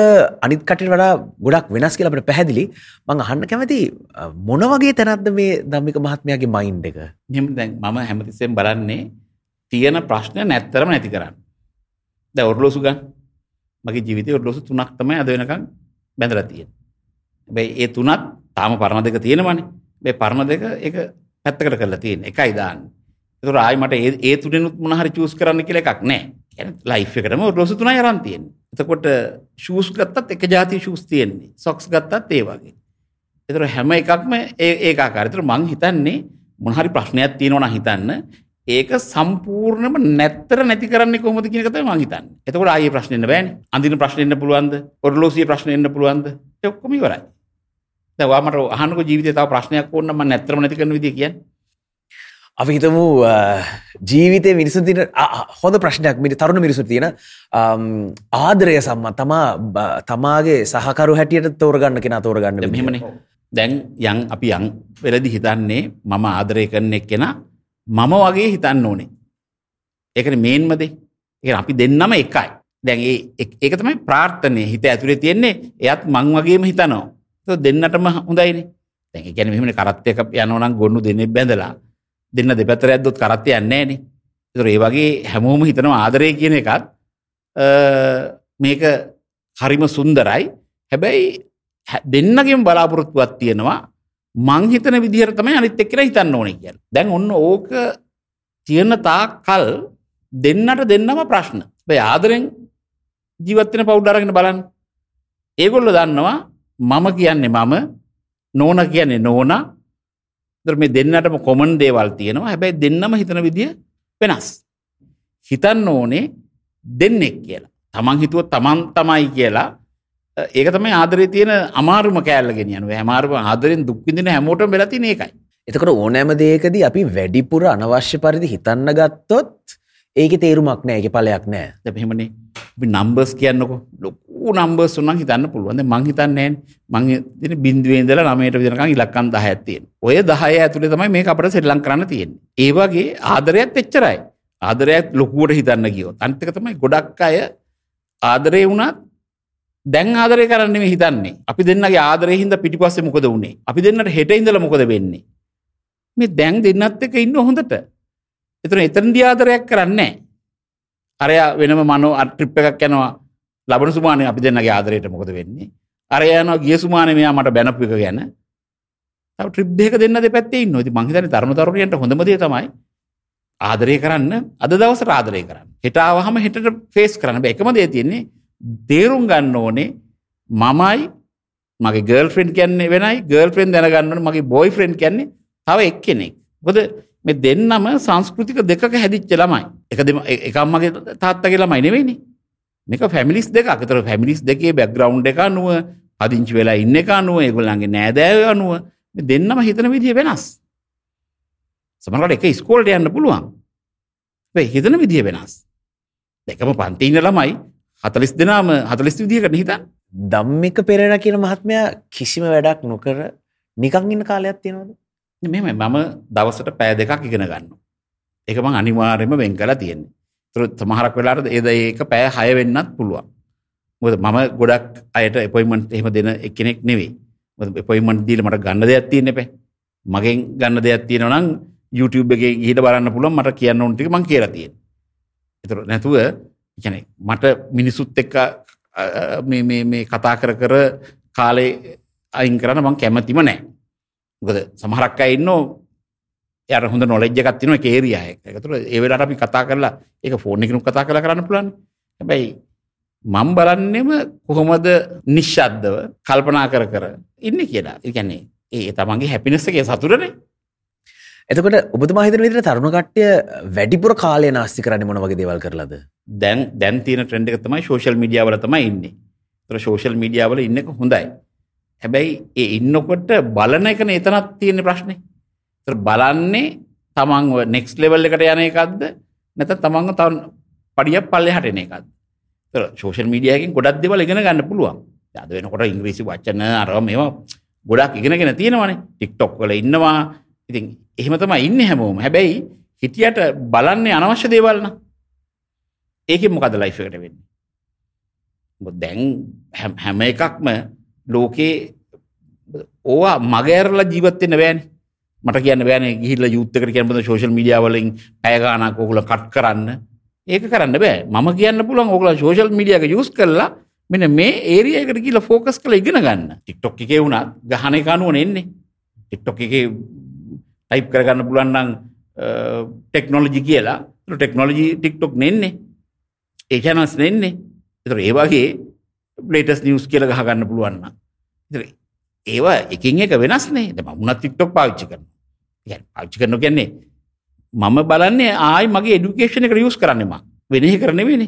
අනිත් කටට වඩා ගොඩක් වෙනස් කියලා අපට පැහැදිලි. මං අහන්න කැමති මොන වගේ තැනත්ද මේ දම්මික මහත්මයාගේ මයින්් එක? හෙම දැන් මම හැමතිස්සෙන් බලන්නේ තියෙන ප්‍රශ්නය නැත්තරම නැති කරන්න. ද ඔරලෝසු ගන් මගේ ජීවිතය ඔරලෝසු තුනක් තමයි අද වෙනකම් බැඳල තියෙන බැයි ඒ තුනත් තාම පරණ දෙක තියෙනවනේ. මේ පරණ දෙක එක පැත්තකට කරලා තියෙන එකයි දාන්න. ඒතර ආයි මට ඒ ඒ තුනෙනුත් මොන හරි චූස් කරන්න කියලා එකක් නැහැ. කියන්නේ ලයිෆ් එකටම රොසු තුනයි අරන් තියෙන්නේ. එතකොට ෂූස් ගත්තත් එක જાති ෂූස් තියෙන්නේ. සොක්ස් ගත්තත් ඒ වගේ. ඒතර හැම එකක්ම ඒ ඒක ආකාරයි. ඒතර මං හිතන්නේ මොන හරි ප්‍රශ්නයක් තියෙනවා නම් හිතන්න ඒක සම්පූර්ණයෙන්ම නැත්තර නැති කරන්නේ කොහොමද කියන එක තමයි මං හිතන්නේ. එතකොට ආයේ ප්‍රශ්න එන්න බෑනේ. අඳින ප්‍රශ්න එන්න පුළුවන්ද? ඔරලෝසිය ප්‍රශ්න එන්න පුළුවන්ද? ඒ ඔක්කොම ඉවරයි. දැන් ඔයා මට අහන්නකෝ ජීවිතේ තව ප්‍රශ්නයක් ඕන නම් මම නැත්තරම නැති කරන විදිය කියන්නේ. අපි හිතමු ජීවිතය මිනිසු තින හොඳ ප්‍රශ්නයක්. මිට තරුණ මිනිසු තියෙන ආදරය සම්ම තමා තමාගේ සහකරු හැටියට තෝරගන්න කෙන තෝරගන්න මෙමන දැන් යං අපි යං වෙලදි හිතන්නේ මම ආදරය කරන එක් කෙන මම වගේ හිතන්න ඕනේ. ඒකන මේන්මදේ ඒ අපි දෙන්නම එකයි. දැන් ඒක තමයි ප්‍රාර්ථනය. හිත ඇතුළේ තියෙන්නේ එයත් මං වගේම හිතනවා දෙන්නටම හොඳයිනේ දැන් ඒ කියන්නේ මෙහෙමනේ කරත් එක යනවා නම් ගොන්නු දෙන්නේ බැඳලා දෙන්න දෙපැත්තට ඇද්දොත් කරත් යන්නේ නැහනේ. ඒතර ඒ වගේ හැමෝම හිතනවා ආදරය කියන එකත් මේක හරිම සුන්දරයි. හැබැයි දෙන්නගෙම බලාපොරොත්තුවක් තියෙනවා මං හිතන විදිහට තමයි අනිත් එක්කෙනා හිතන්න ඕනේ කියලා. දැන් ඔන්න ඕක තියෙන තාක් කල් දෙන්නට දෙන්නම ප්‍රශ්න. හැබැයි ආදරෙන් ජීවත් වෙන පවුල් අරගෙන බලන්න. ඒගොල්ලෝ දන්නවා මම කියන්නේ මම නෝන කියන්නේ නෝනා දර මේ දෙන්නටම කොමන් දේවල් තියෙනවා හැබැයි දෙන්නම හිතන විදිය වෙනස්. හිතන්න ඕනේ දෙන්නෙක් කියලා. තමන් හිතුව තමන් තමයි කියලා ඒක තමයි ආදරේ තියෙන අමාරුම කෑල්ල ගෙනියන හැමාරුම ආදරෙන් දුක්විදින හැමෝටම වෙලා තියෙන එකයි. එතකොට ඕනෑම දෙයකදී අපි වැඩිපුර අනවශ්‍ය පරිදි හිතන්න ගත්තොත් ඒක තේරුමක් නෑ ඒක ඵලයක් නෑ. දැන් අපි නම්බර්ස් කියන්නකො ලොකු නම්බර්ස් උනන් හිතන්න පුළුවන්. දැන් මං හිතන්නේ මං ඉතින් බිඳුවේ ඉඳලා 9ට විතරකම් ඉලක්කම් 10ක් තියෙන. ඔය 10 ඇතුලේ තමයි මේක අපිට ශ්‍රී කරන්න තියෙන්නේ. ඒ වගේ ආදරයත් එච්චරයි. ආදරයක් ලොකුවට හිතන්න ගියොත්. අනිත් එක තමයි ගොඩක් අය ආදරේ වුණත් දැන් ආදරය කරන්න නෙමෙයි හිතන්නේ. අපි දෙන්නගේ ආදරේ හින්දා පිටිපස්සේ මොකද වුනේ? අපි දෙන්නට හෙට ඉඳලා මොකද වෙන්නේ? මේ දැන් දෙන්නත් එක්ක ඉන්න හොඳට. එතන එතනදී ආදරයක් කරන්නේ නැහැ. අරයා වෙනම මනෝ ට්‍රිප් එකක් යනවා. ලබන සුමානේ අපි දෙන්නගේ ආදරයට මොකද වෙන්නේ? අරයා යනවා ගිය සුමානේ මෙයා මට බැනපු එක ගැන. තව ට්‍රිප් දෙක දෙන්න දෙපැත්තේ ඉන්නවා. ඉතින් මං හිතන්නේ තරුණ තරුණියන්ට හොඳම දේ තමයි ආදරය කරන්න අද දවසට ආදරය කරන්න. හෙට ආවහම හෙටට ෆේස් කරන්න. බෑ එකම දේ තියෙන්නේ තේරුම් ගන්න ඕනේ මමයි මගේ ගර්ල් ෆ්‍රෙන්ඩ් කියන්නේ වෙනයි ගර්ල් ෆ්‍රෙන්ඩ් දැනගන්න ඕනේ මගේ බොයි ෆ්‍රෙන්ඩ් කියන්නේ තව එක්කෙනෙක්. මොකද මේ දෙන්නම සංස්කෘතික දෙකක හැදිච්ච ළමයි. එක දෙම එක අම්මගේ තාත්තගේ ළමයි නෙවෙයිනේ. මේක ෆැමිලිස් දෙකක්. ඒතර ෆැමිලිස් දෙකේ බෑග්ග්‍රවුන්ඩ් එක අනුව පදිංචි වෙලා ඉන්න එක අනුව ඒගොල්ලන්ගේ නෑදෑයෝ අනුව මේ දෙන්නම හිතන විදිය වෙනස්. සමහරවිට එක ඉස්කෝලේට යන්න පුළුවන්. හැබැයි හිතන විදිය වෙනස්. දෙකම පන්ති ඉන්න ළමයි 40 දෙනාම 40 විදියකට හිතන්නේ. ධම්මික පෙරේරා කියන මහත්මයා කිසිම වැඩක් නොකර නිකන් ඉන්න කාලයක් තියෙනවද? මෙම මම දවසට පෑ දෙකක් ඉගෙන ගන්න. එක මං අනිවාර්යම වෙන් කලා තියෙන්නේ. තුර සමහරක් වෙලාට ඒද ඒක පෑ හය වෙන්නත් පුළුවන්. මොද මම ගොඩක් අයට එපොයිමන්ට් එහෙම දෙන එකනෙක් නෙවෙයි. එපොයිමන්ට් දීල මට ගන්න දෙයක් තියෙන එපේ. මගෙන් ගන්න දෙයක් තියෙනවා නම් YouTube එකේ ගිහිල්ලා බලන්න පුළුවන් මට කියන්න ඕන ටික මං කියලා තියෙනවා. ඒතර නැතුව කියන්නේ මට මිනිසුත් එක්ක මේ මේ මේ කතා කර කර කාලේ අයින් කරන්න මං කැමතිම නැහැ. මොකද සමහරක් අය ඉන්නෝ යාට හොඳ නොලෙජ් එකක් තියෙනවා ඒක ඒරියා එක. ඒකට ඒ වෙලාවට අපි කතා කරලා ඒක ෆෝන් එකකින් කතා කරලා කරන්න පුළුවන්. හැබැයි මම බලන්නෙම කොහොමද නිශ්ශබ්දව කල්පනා කර කර ඉන්නේ කියලා. ඒ කියන්නේ ඒ තමන්ගේ හැපිනෙස් එකේ සතුටනේ. එතකොට ඔබතුමා හිතන විදිහට තරුණ කට්ටිය වැඩිපුර කාලය නාස්ති කරන්නේ මොන වගේ දේවල් කරලාද? දැන් දැන් තියෙන ට්‍රෙන්ඩ් එක තමයි සෝෂල් මීඩියා වල තමයි ඉන්නේ. ඒතර සෝෂල් මීඩියා වල ඉන්න එක හොඳයි. හැබැයි ඒ ඉන්නකොට බලන එකන එතනත් තියෙන ප්‍රශ්නේ. බලන්නේ තමන් නෙක්ස් ලෙවල් එකට යන එකක්ද? නැත තමන්ව තව පඩියක් පල්ලෙහාට එන එකක්ද? සෝෂල් මීඩියකින් ගොඩක් දේවල් ඉගෙන ගන්න පුළුවන්. අද වෙනකොට ඉංග්‍රීසි වචන අරව මේවා ගොඩක් ඉගෙනගෙන තියෙනවනේ. ටික්ටොක් වල ඉන්නවා. ඉතින් එහෙම තමයි ඉන්නේ හැමෝම. හැබැයි හිටියට බලන්නේ අනවශ්‍ය දේවල් නම්. ඒකෙන් මොකද ලයිෆ් එකට වෙන්නේ? දැන් හැම එකක්ම ලෝකේ ඕවා මගඇරලා ජීවත්වෙන්න බෑන. මට කියන්න බෑන ගිහිල්ල යුත්තකට කියනබද ශෝෂල් මිඩියාවලින් පැයගානක් ඔකුල කට් කරන්න. ඒක කරන්න බෑ. මම කියන්න පුළන් ඔකල ශෝෂල් මිඩියක යුස් කරලා මෙන මේ ඒරියකට කියල ෆෝකස් කළ ඉගෙන ගන්න. ටික්ටොක් එකේ වුණත් ගහන එකනුවන එන්නේ. ටික්ටොක් එක ටයිප් කරගන්න පුළන්නම් ටෙක්නොලජි කියලා. ටෙක්නොලජි ටික්ටොක් නෙන්නේ. ඒකනස් නෙන්නේ. එතර ඒවාගේ ලේටස් නිියස් කියල ගහගන්න පුළුවන්න ඒවා එකින් එක වෙනස්නේ ද මුණත් ටික්ටොක් පාවිච්චි කරන පාච්චි කරන කියන්නේ මම බලන්නේ ආයි මගේ එඩුකේෂණ එක යස් කරන්නම වෙනෙහි කරන වෙන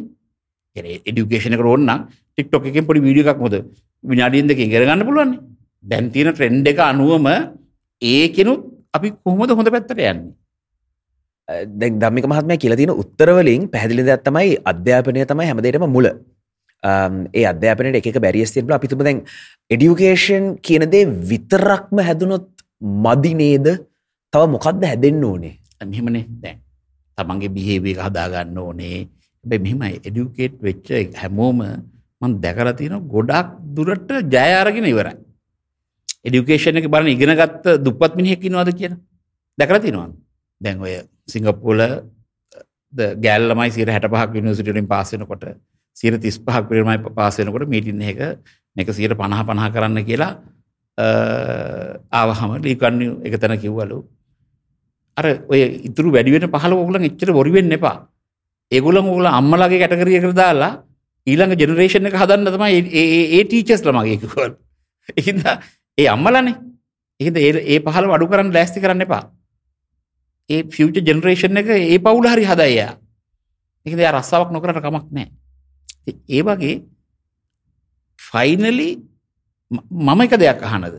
එඩුකේෂණ එක ඔන්න ටික්ටොක් එකෙන් පොඩි වීඩිය එකක් මොද විනාඩියෙන් දෙක ඉගරගන්න පුළුවන්නේ දැන් තියෙන ට්‍රෙන්ඩ් එක අනුවම ඒකෙනුත් අපි කොහොමද හොඳ පැත්තට යන්නේ? දැ දම්මික මහත්මය කියලා තියෙන උත්තරවලින් පැදිලි දත්තමයි අධ්‍යාපනය තමයි හැමදේටම මුල. Um, ඒ අධ්‍යාපනයට එක බැරිස්තිෙන්ල අපිතුම දැන් එඩියුකේෂන් කියනදේ විතරක්ම හැදුනොත් මදි නේද? තව මොකක්ද හැදෙන්න්න ඕනේ? මෙහෙමනේ දැන් තමන්ගේ බිහේවිය හදාගන්න ඕනේ. බැ මෙහෙමයි. එඩියුකේට් වෙච්ච හැමෝම මන් දැකල තියෙන ගොඩක් දුරට ජයාරගෙන ඉවරයි. එඩියුකේෂණ එක බලන ඉගෙනගත්ත දුපත් මිනිහෙක්කිනවාද කියන දැකල තිනවන් දැන් ඔය සිංගප්පූල ගෑල්ලමයි සිර හැට පහක් යනිසිටිලින් පාසනකොට සිර තිස් පහක් පිරමයි පාසයනකොට මීටින් එක එක සියට පණහ පණහ කරන්න කියලා ආවහම ලීකන්න එක තැන කිව්වලු. අර ඔය ඉතුරු වැඩිවෙන පහල ඔගුලන් එච්චර බොරිවෙන්න එපා. ඒගොලන් ඔගුල අම්මලගේ කැටකරිය කර දාලා ඊළඟ ජෙනරේෂන් එක හදන්න තමයි ඒ ටීචස් ළමගේ කිවල් එහිද ඒ අම්මලනේ. එහිද ඒ පහල වඩු කරන්න ලෑස්ති කරන්න එපා. ඒ ෆියච ජෙනරේෂන් එක ඒ පවුල හරි හදයියා එක දෙයා රස්සාාවක් නොකරට කමක් නෑ ඒ වගේ ෆයිනලි මම එක දෙයක් අහනද?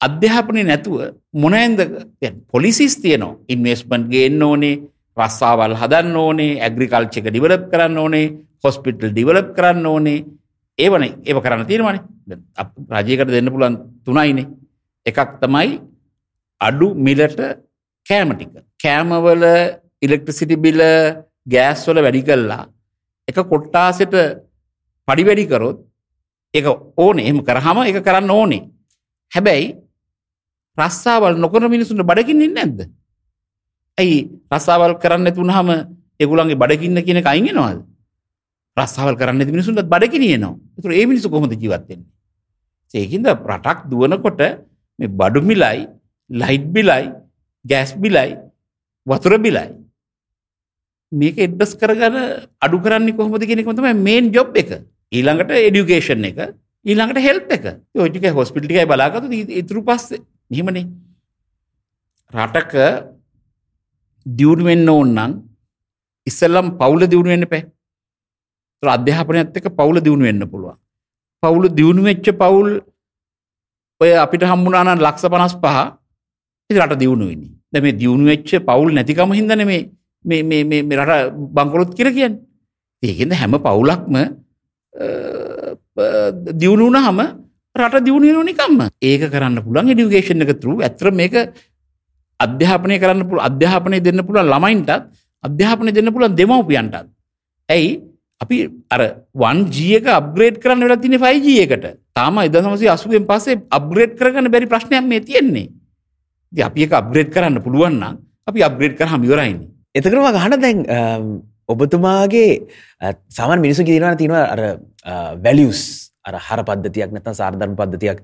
අධ්‍යාපනය නැතුව මොනඇන්ද පොලිසිස් තියනවා. ඉන්වස්මන්ට් ගේන්න ඕනේ රස්සාවල් හදන්න ඕනේ ඇග්‍රිකල්චක ඩිවලප් කරන්න ඕනේ හොස්පිටල් ඩිවලප් කරන්න ඕනේ. ඒවන ඒව කරන්න තියෙනවනේ. රජයකට දෙන්න පුළන් තුනයිනේ. එකක් තමයි අඩු මිලට කෑමටික කෑමවල ඉලෙක්ට්‍රසිටි බිල ගෑස්වල වැඩි කල්ලා එක කොට්ටාසට පඩි වැඩි කරොත් එක ඕන. එම කරහම එක කරන්න ඕනේ. හැබැයි රස්සාවල් නොකර මිනිසුන්ට බඩකින්න්න නැද්ද? ඇයි රස්සාවල් කරන්න තුනහම එගුලන්ගේ බඩකින්න කියන අයිගෙනවාද රස්සාවල් කරන්න මිනිසුන්ට බඩකිනියනවා තුර ඒ මිනිසු කොහොද ජීවත්වෙන්නේ ඒහින්ද රටක් දුවනකොට මේ බඩු මිලයි ලයිට් බිලයි ගෑස් බිලයි වතුර බිලයි මේක එඩ්ඩස් කරගන අඩු කරන්න කොහොමද කෙනෙක් තම මේන් ජොබ් එක. ඊළඟට එඩියුකේෂන් එක. ඊළඟට හෙල්ප එක. යෝජික හොස්පිටිකයි බලාගතු ඉතුරු පස්ස නිහමනේ රටක දියුණුවෙන්න ඕන්නම් ඉස්සල්ලම් පවුල දියුණුවෙන්න පැ අධ්‍යාපනයත් එක පවුල දියුණු වෙන්න පුළුවන්. පවුල දියුණු වෙච්ච පවුල් ඔය අපිට හම්බුනානන් ලක්ෂ පනස් පහ. රට දියුණුවනි දැ මේ දියුණු වෙච්ච පවුල් නැතිකම හිදන මේ රට බංකොලොත් කියර කියන්න. ඒකෙද හැම පවුලක්ම දියුණුන හම රට දියුණු නිකම්ම. ඒක කරන්න පුළන් එඩියුගේෂන් එක තුරු ඇතර මේක අධ්‍යාපනය කරන්න පුළ අධ්‍යාපනය දෙන්න පුළුවන් ළමයින්ටත් අධ්‍යාපනය දෙන්න පුළුවන් දෙමවපියන්ටත්. ඇයි? අපි අර වන්ජියක අප්ග්‍රේඩ් කරන්න වෙලා තින ෆයිජියකට තාම එදසමසි අසුවෙන් පස්සේ අප්ග්‍රේඩ් කරගන්න බැරි ප්‍රශ්නයක් මේ තියෙන්නේ. අපි එක අප්ග්‍රේඩ් කරන්න පුළුවන්නම් අපි අප්ග්‍රේඩ් කර හමිවරයින්නේ එතකරම ගහන දැන් ඔබතුමාගේ සමන් මිනිසු කියෙනවන තියෙනවා අර වැලියස් අර හර පද්ධතියක් නැත සාර්ධර්ම පද්ධතියක්.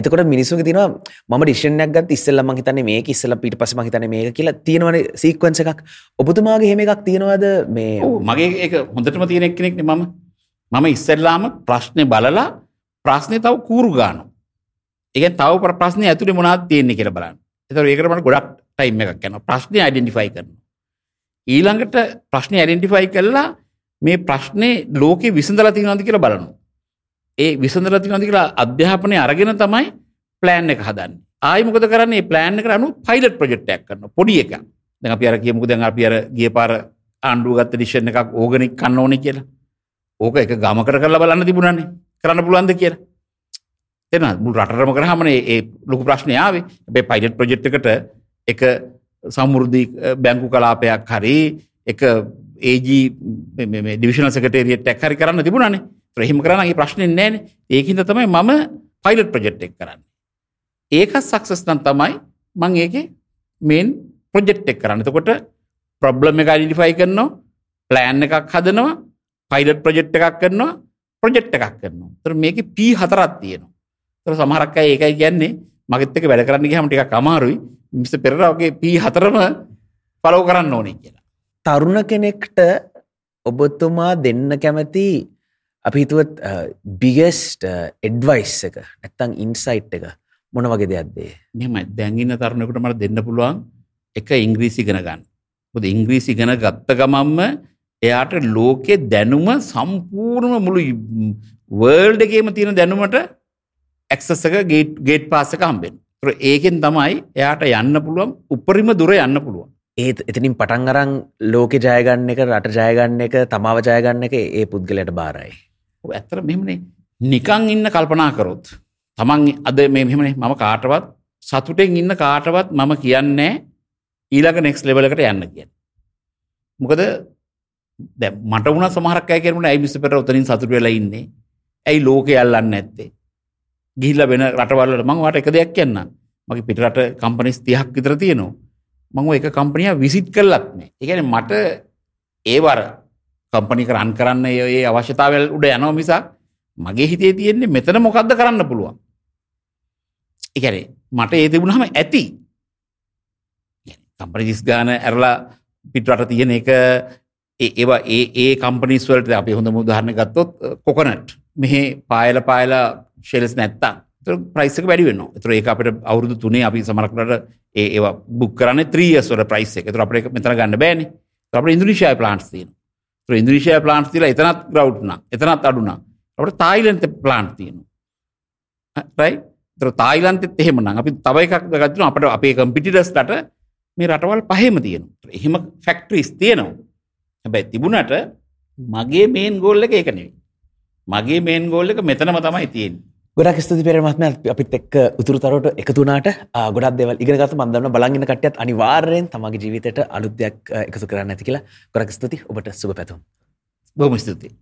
එතකොට මිනිසු තිනවා ම ඩිෂණයක් ගත් ඉස්සල්ල මහිතන මේ ඉස්සල පිට පස මහිතන මේ කියලා තියෙනවන සීක්වන්ස එකක්. ඔබතුමාගේ හෙම එකක් තියෙනවද? මේ මගේ එක හොඳටම තියෙනෙක් කෙනෙක් මම. මම ඉස්සල්ලාම ප්‍රශ්නය බලලා ප්‍රශ්නය තව කූරු ගානු එක තව ප්‍රශ්නය ඇතුළේ මොනාත් තියෙන්නේ කියල බලන්න. එතර ඒකරමට ගොඩක් ටයිම් එකක් යන ප්‍රශ්නය අයිඩෙන්ටිෆයි කරන ඊළඟට ප්‍රශ්නය ඇඩෙන්ටිෆයි කරලා මේ ප්‍රශ්නය ලෝක විසඳල තිනවද කියලා බලනු ඒ විසඳල තිනවද කියලා අධ්‍යාපනය අරගෙන තමයි ප්ලෑන් එක හදන්න. ආයමකද කරන්නේ? ප්ලෑන් එක අනු පයිලට් ප්‍රජෙක්්ටයක් කරන පොඩි එක දැ අපි අර කියමුක දැන් අපි අර ගිය පාර ආණ්ඩුවගත්ත දිශණ එකක් ඕගනික් කන්න ඕන කියලා. ඕක එක ගමකට කරලා බලන්න තිබුණන්නේ කරන්න පුළුවන්ද කියලා. එන මුල් රටරම කරහමන ඒ ලොකු ප්‍රශ්නයාවේ බේ පයිලට් ප්‍රජෙක්්කට එක සමුෘද්ධී බැංකු කලාපයක් හරි එක ඒජී ඩිවිශන සකටේරියට ටැක්හරි කරන්න තිබුණනේ. ප්‍රහිම කරනගේ ප්‍රශ්නය නෑන. ඒකින්ද තමයි මම පයිලට් ප්‍රජෙක්්ටෙක් කරන්න. ඒකත් සක්සස්තන් තමයි මං ඒක මේන් ප්‍රොජෙක්්ටෙක් කරන්න. තකොට ප්‍රබ්ලම එක අඩිෆයි කරනවා ප්ලෑන් එකක් හදනවා පයිලට් ප්‍රජෙක්් එකක් කරනවා ප්‍රජෙක්් එකක් කරනවා. තර මේක පී හතරත් තියෙනවා. තර සමහරක්කයි ඒකයි කියන්නේ මගත්තක වැඩ කරන්න හමටික කමාරුයි මිස පෙරරගේ පී හතරම පලෝ කරන්න ඕනේ කියලා. තරුණ කෙනෙක්ට ඔබතුමා දෙන්න කැමති අපි හිතුවත් බිගෙස්ට එඩ්වයිස් එක නැත්තං ඉන්සයිට් එක මොන වගේ දෙයක්දේ මෙම දැන්ගන්න තරුණකට මට දෙන්න පුළුවන් එක ඉංග්‍රීසි ගෙන ගන්න. ොද ඉංග්‍රීසි ගෙන ගත්ත ගමම්ම එයාට ලෝකෙ දැනුම සම්පූර්ණ මුළු වර්ල්ඩ එකේම තියෙන දැනුමට ඇක්සසක ගේට් පාසක හම්බෙන් ඒකෙන් තමයි එයාට යන්න පුළුවන් උපරිම දුර යන්න පුළුවන් ඒත් එතනින් පටන් අරං ලෝක ජයගන්න එක රට ජයගන්න එක තමාව ජයගන්න එක ඒ පුද්ගලයට බාරයි. ඇත්තර මෙමනේ නිකං ඉන්න කල්පනා කරොත් තමන් අද මෙමනේ මම කාටවත් සතුටෙන් ඉන්න කාටවත් මම කියන්නේ ඊළඟ නෙක්ස් ලෙවලකට යන්න කිය. මොකද දැ මට වුණ සමහරක්කය කරන ඇයිමිස පෙර උතනින් සතුට වෙලා ඉන්නේ ඇයි ලෝක යල්ලන්න ඇත්තේ ගිහිල්ල වෙන රටවල්ලට මං වට එක දෙයක් කියන්න මගේ පිටරට කම්පනිස් තියක් විතර තියෙනවා. මං එක කම්පනිය විසිට් කරලත්නේ එකන මට ඒවර කම්පනික රන් කරන්න ඒ අවශ්‍යතාවල් උඩ යනෝ මිසක් මගේ හිතේ තියෙන්නේ මෙතන මොකක්ද කරන්න පුළුවන්? එකනේ මට ඒ තිබුණහම ඇති. කම්පනි ජිස් ගාන ඇරලා පිටරට තියෙන එක ඒවා ඒ ඒ කම්පනිස්වලට අපි හොඳ මුදාහරණ ගත්තොත් කොකනට් මෙහෙ පායල පායලා ශෙලස් නැත්තම්. ප්‍රයිසක වැඩි වෙන්න තුර ඒ අපට අවුරුදු තුනේ අපි සමරක්ලට ඒවා බුක් කරන්න ත්‍රියස්වර ප්‍රයිස් එක. තුර අපට මෙතර ගන්න බෑන. අපට ඉන්දුනිශය ප්ලාන්ස් තියෙන ඉන්දුනිශය ප්ලාන්ස් තිලා එතනත් ග්‍රව්න එතනත් අඩුනා අපට තායිලන්ත ප්ලාන්් තියෙන රයි තර තායිලන්තෙත් එහෙමන අපි තව එකක් ගත්න අපට අපේ කම්පිටිටස්ලට මේ රටවල් පහෙම තියෙන එහෙම ෆැක්ටරිස් තියෙනවා. හැබැයි තිබුණට මගේ මේන් ගෝල්ල එක එකනෙවි මගේ මේන් ගෝල්ල එක මෙතනම තමයි තියෙන් ගොඩක් ස්තුති පෙරමත්ම අපිත් එක් උතුරතරට එකතුනාට ගොඩක් දෙවල් ඉගත් මන්දන්න බලගෙන කටයත් අනිවාර්යෙන් තමගේ ජීවිතයට අලුද්‍යයක් එකතු කරන්න ඇති කියලා. ගොඩක් ස්තුති. ඔබට සුභ පැතුම්. බොම ස්තුතියි.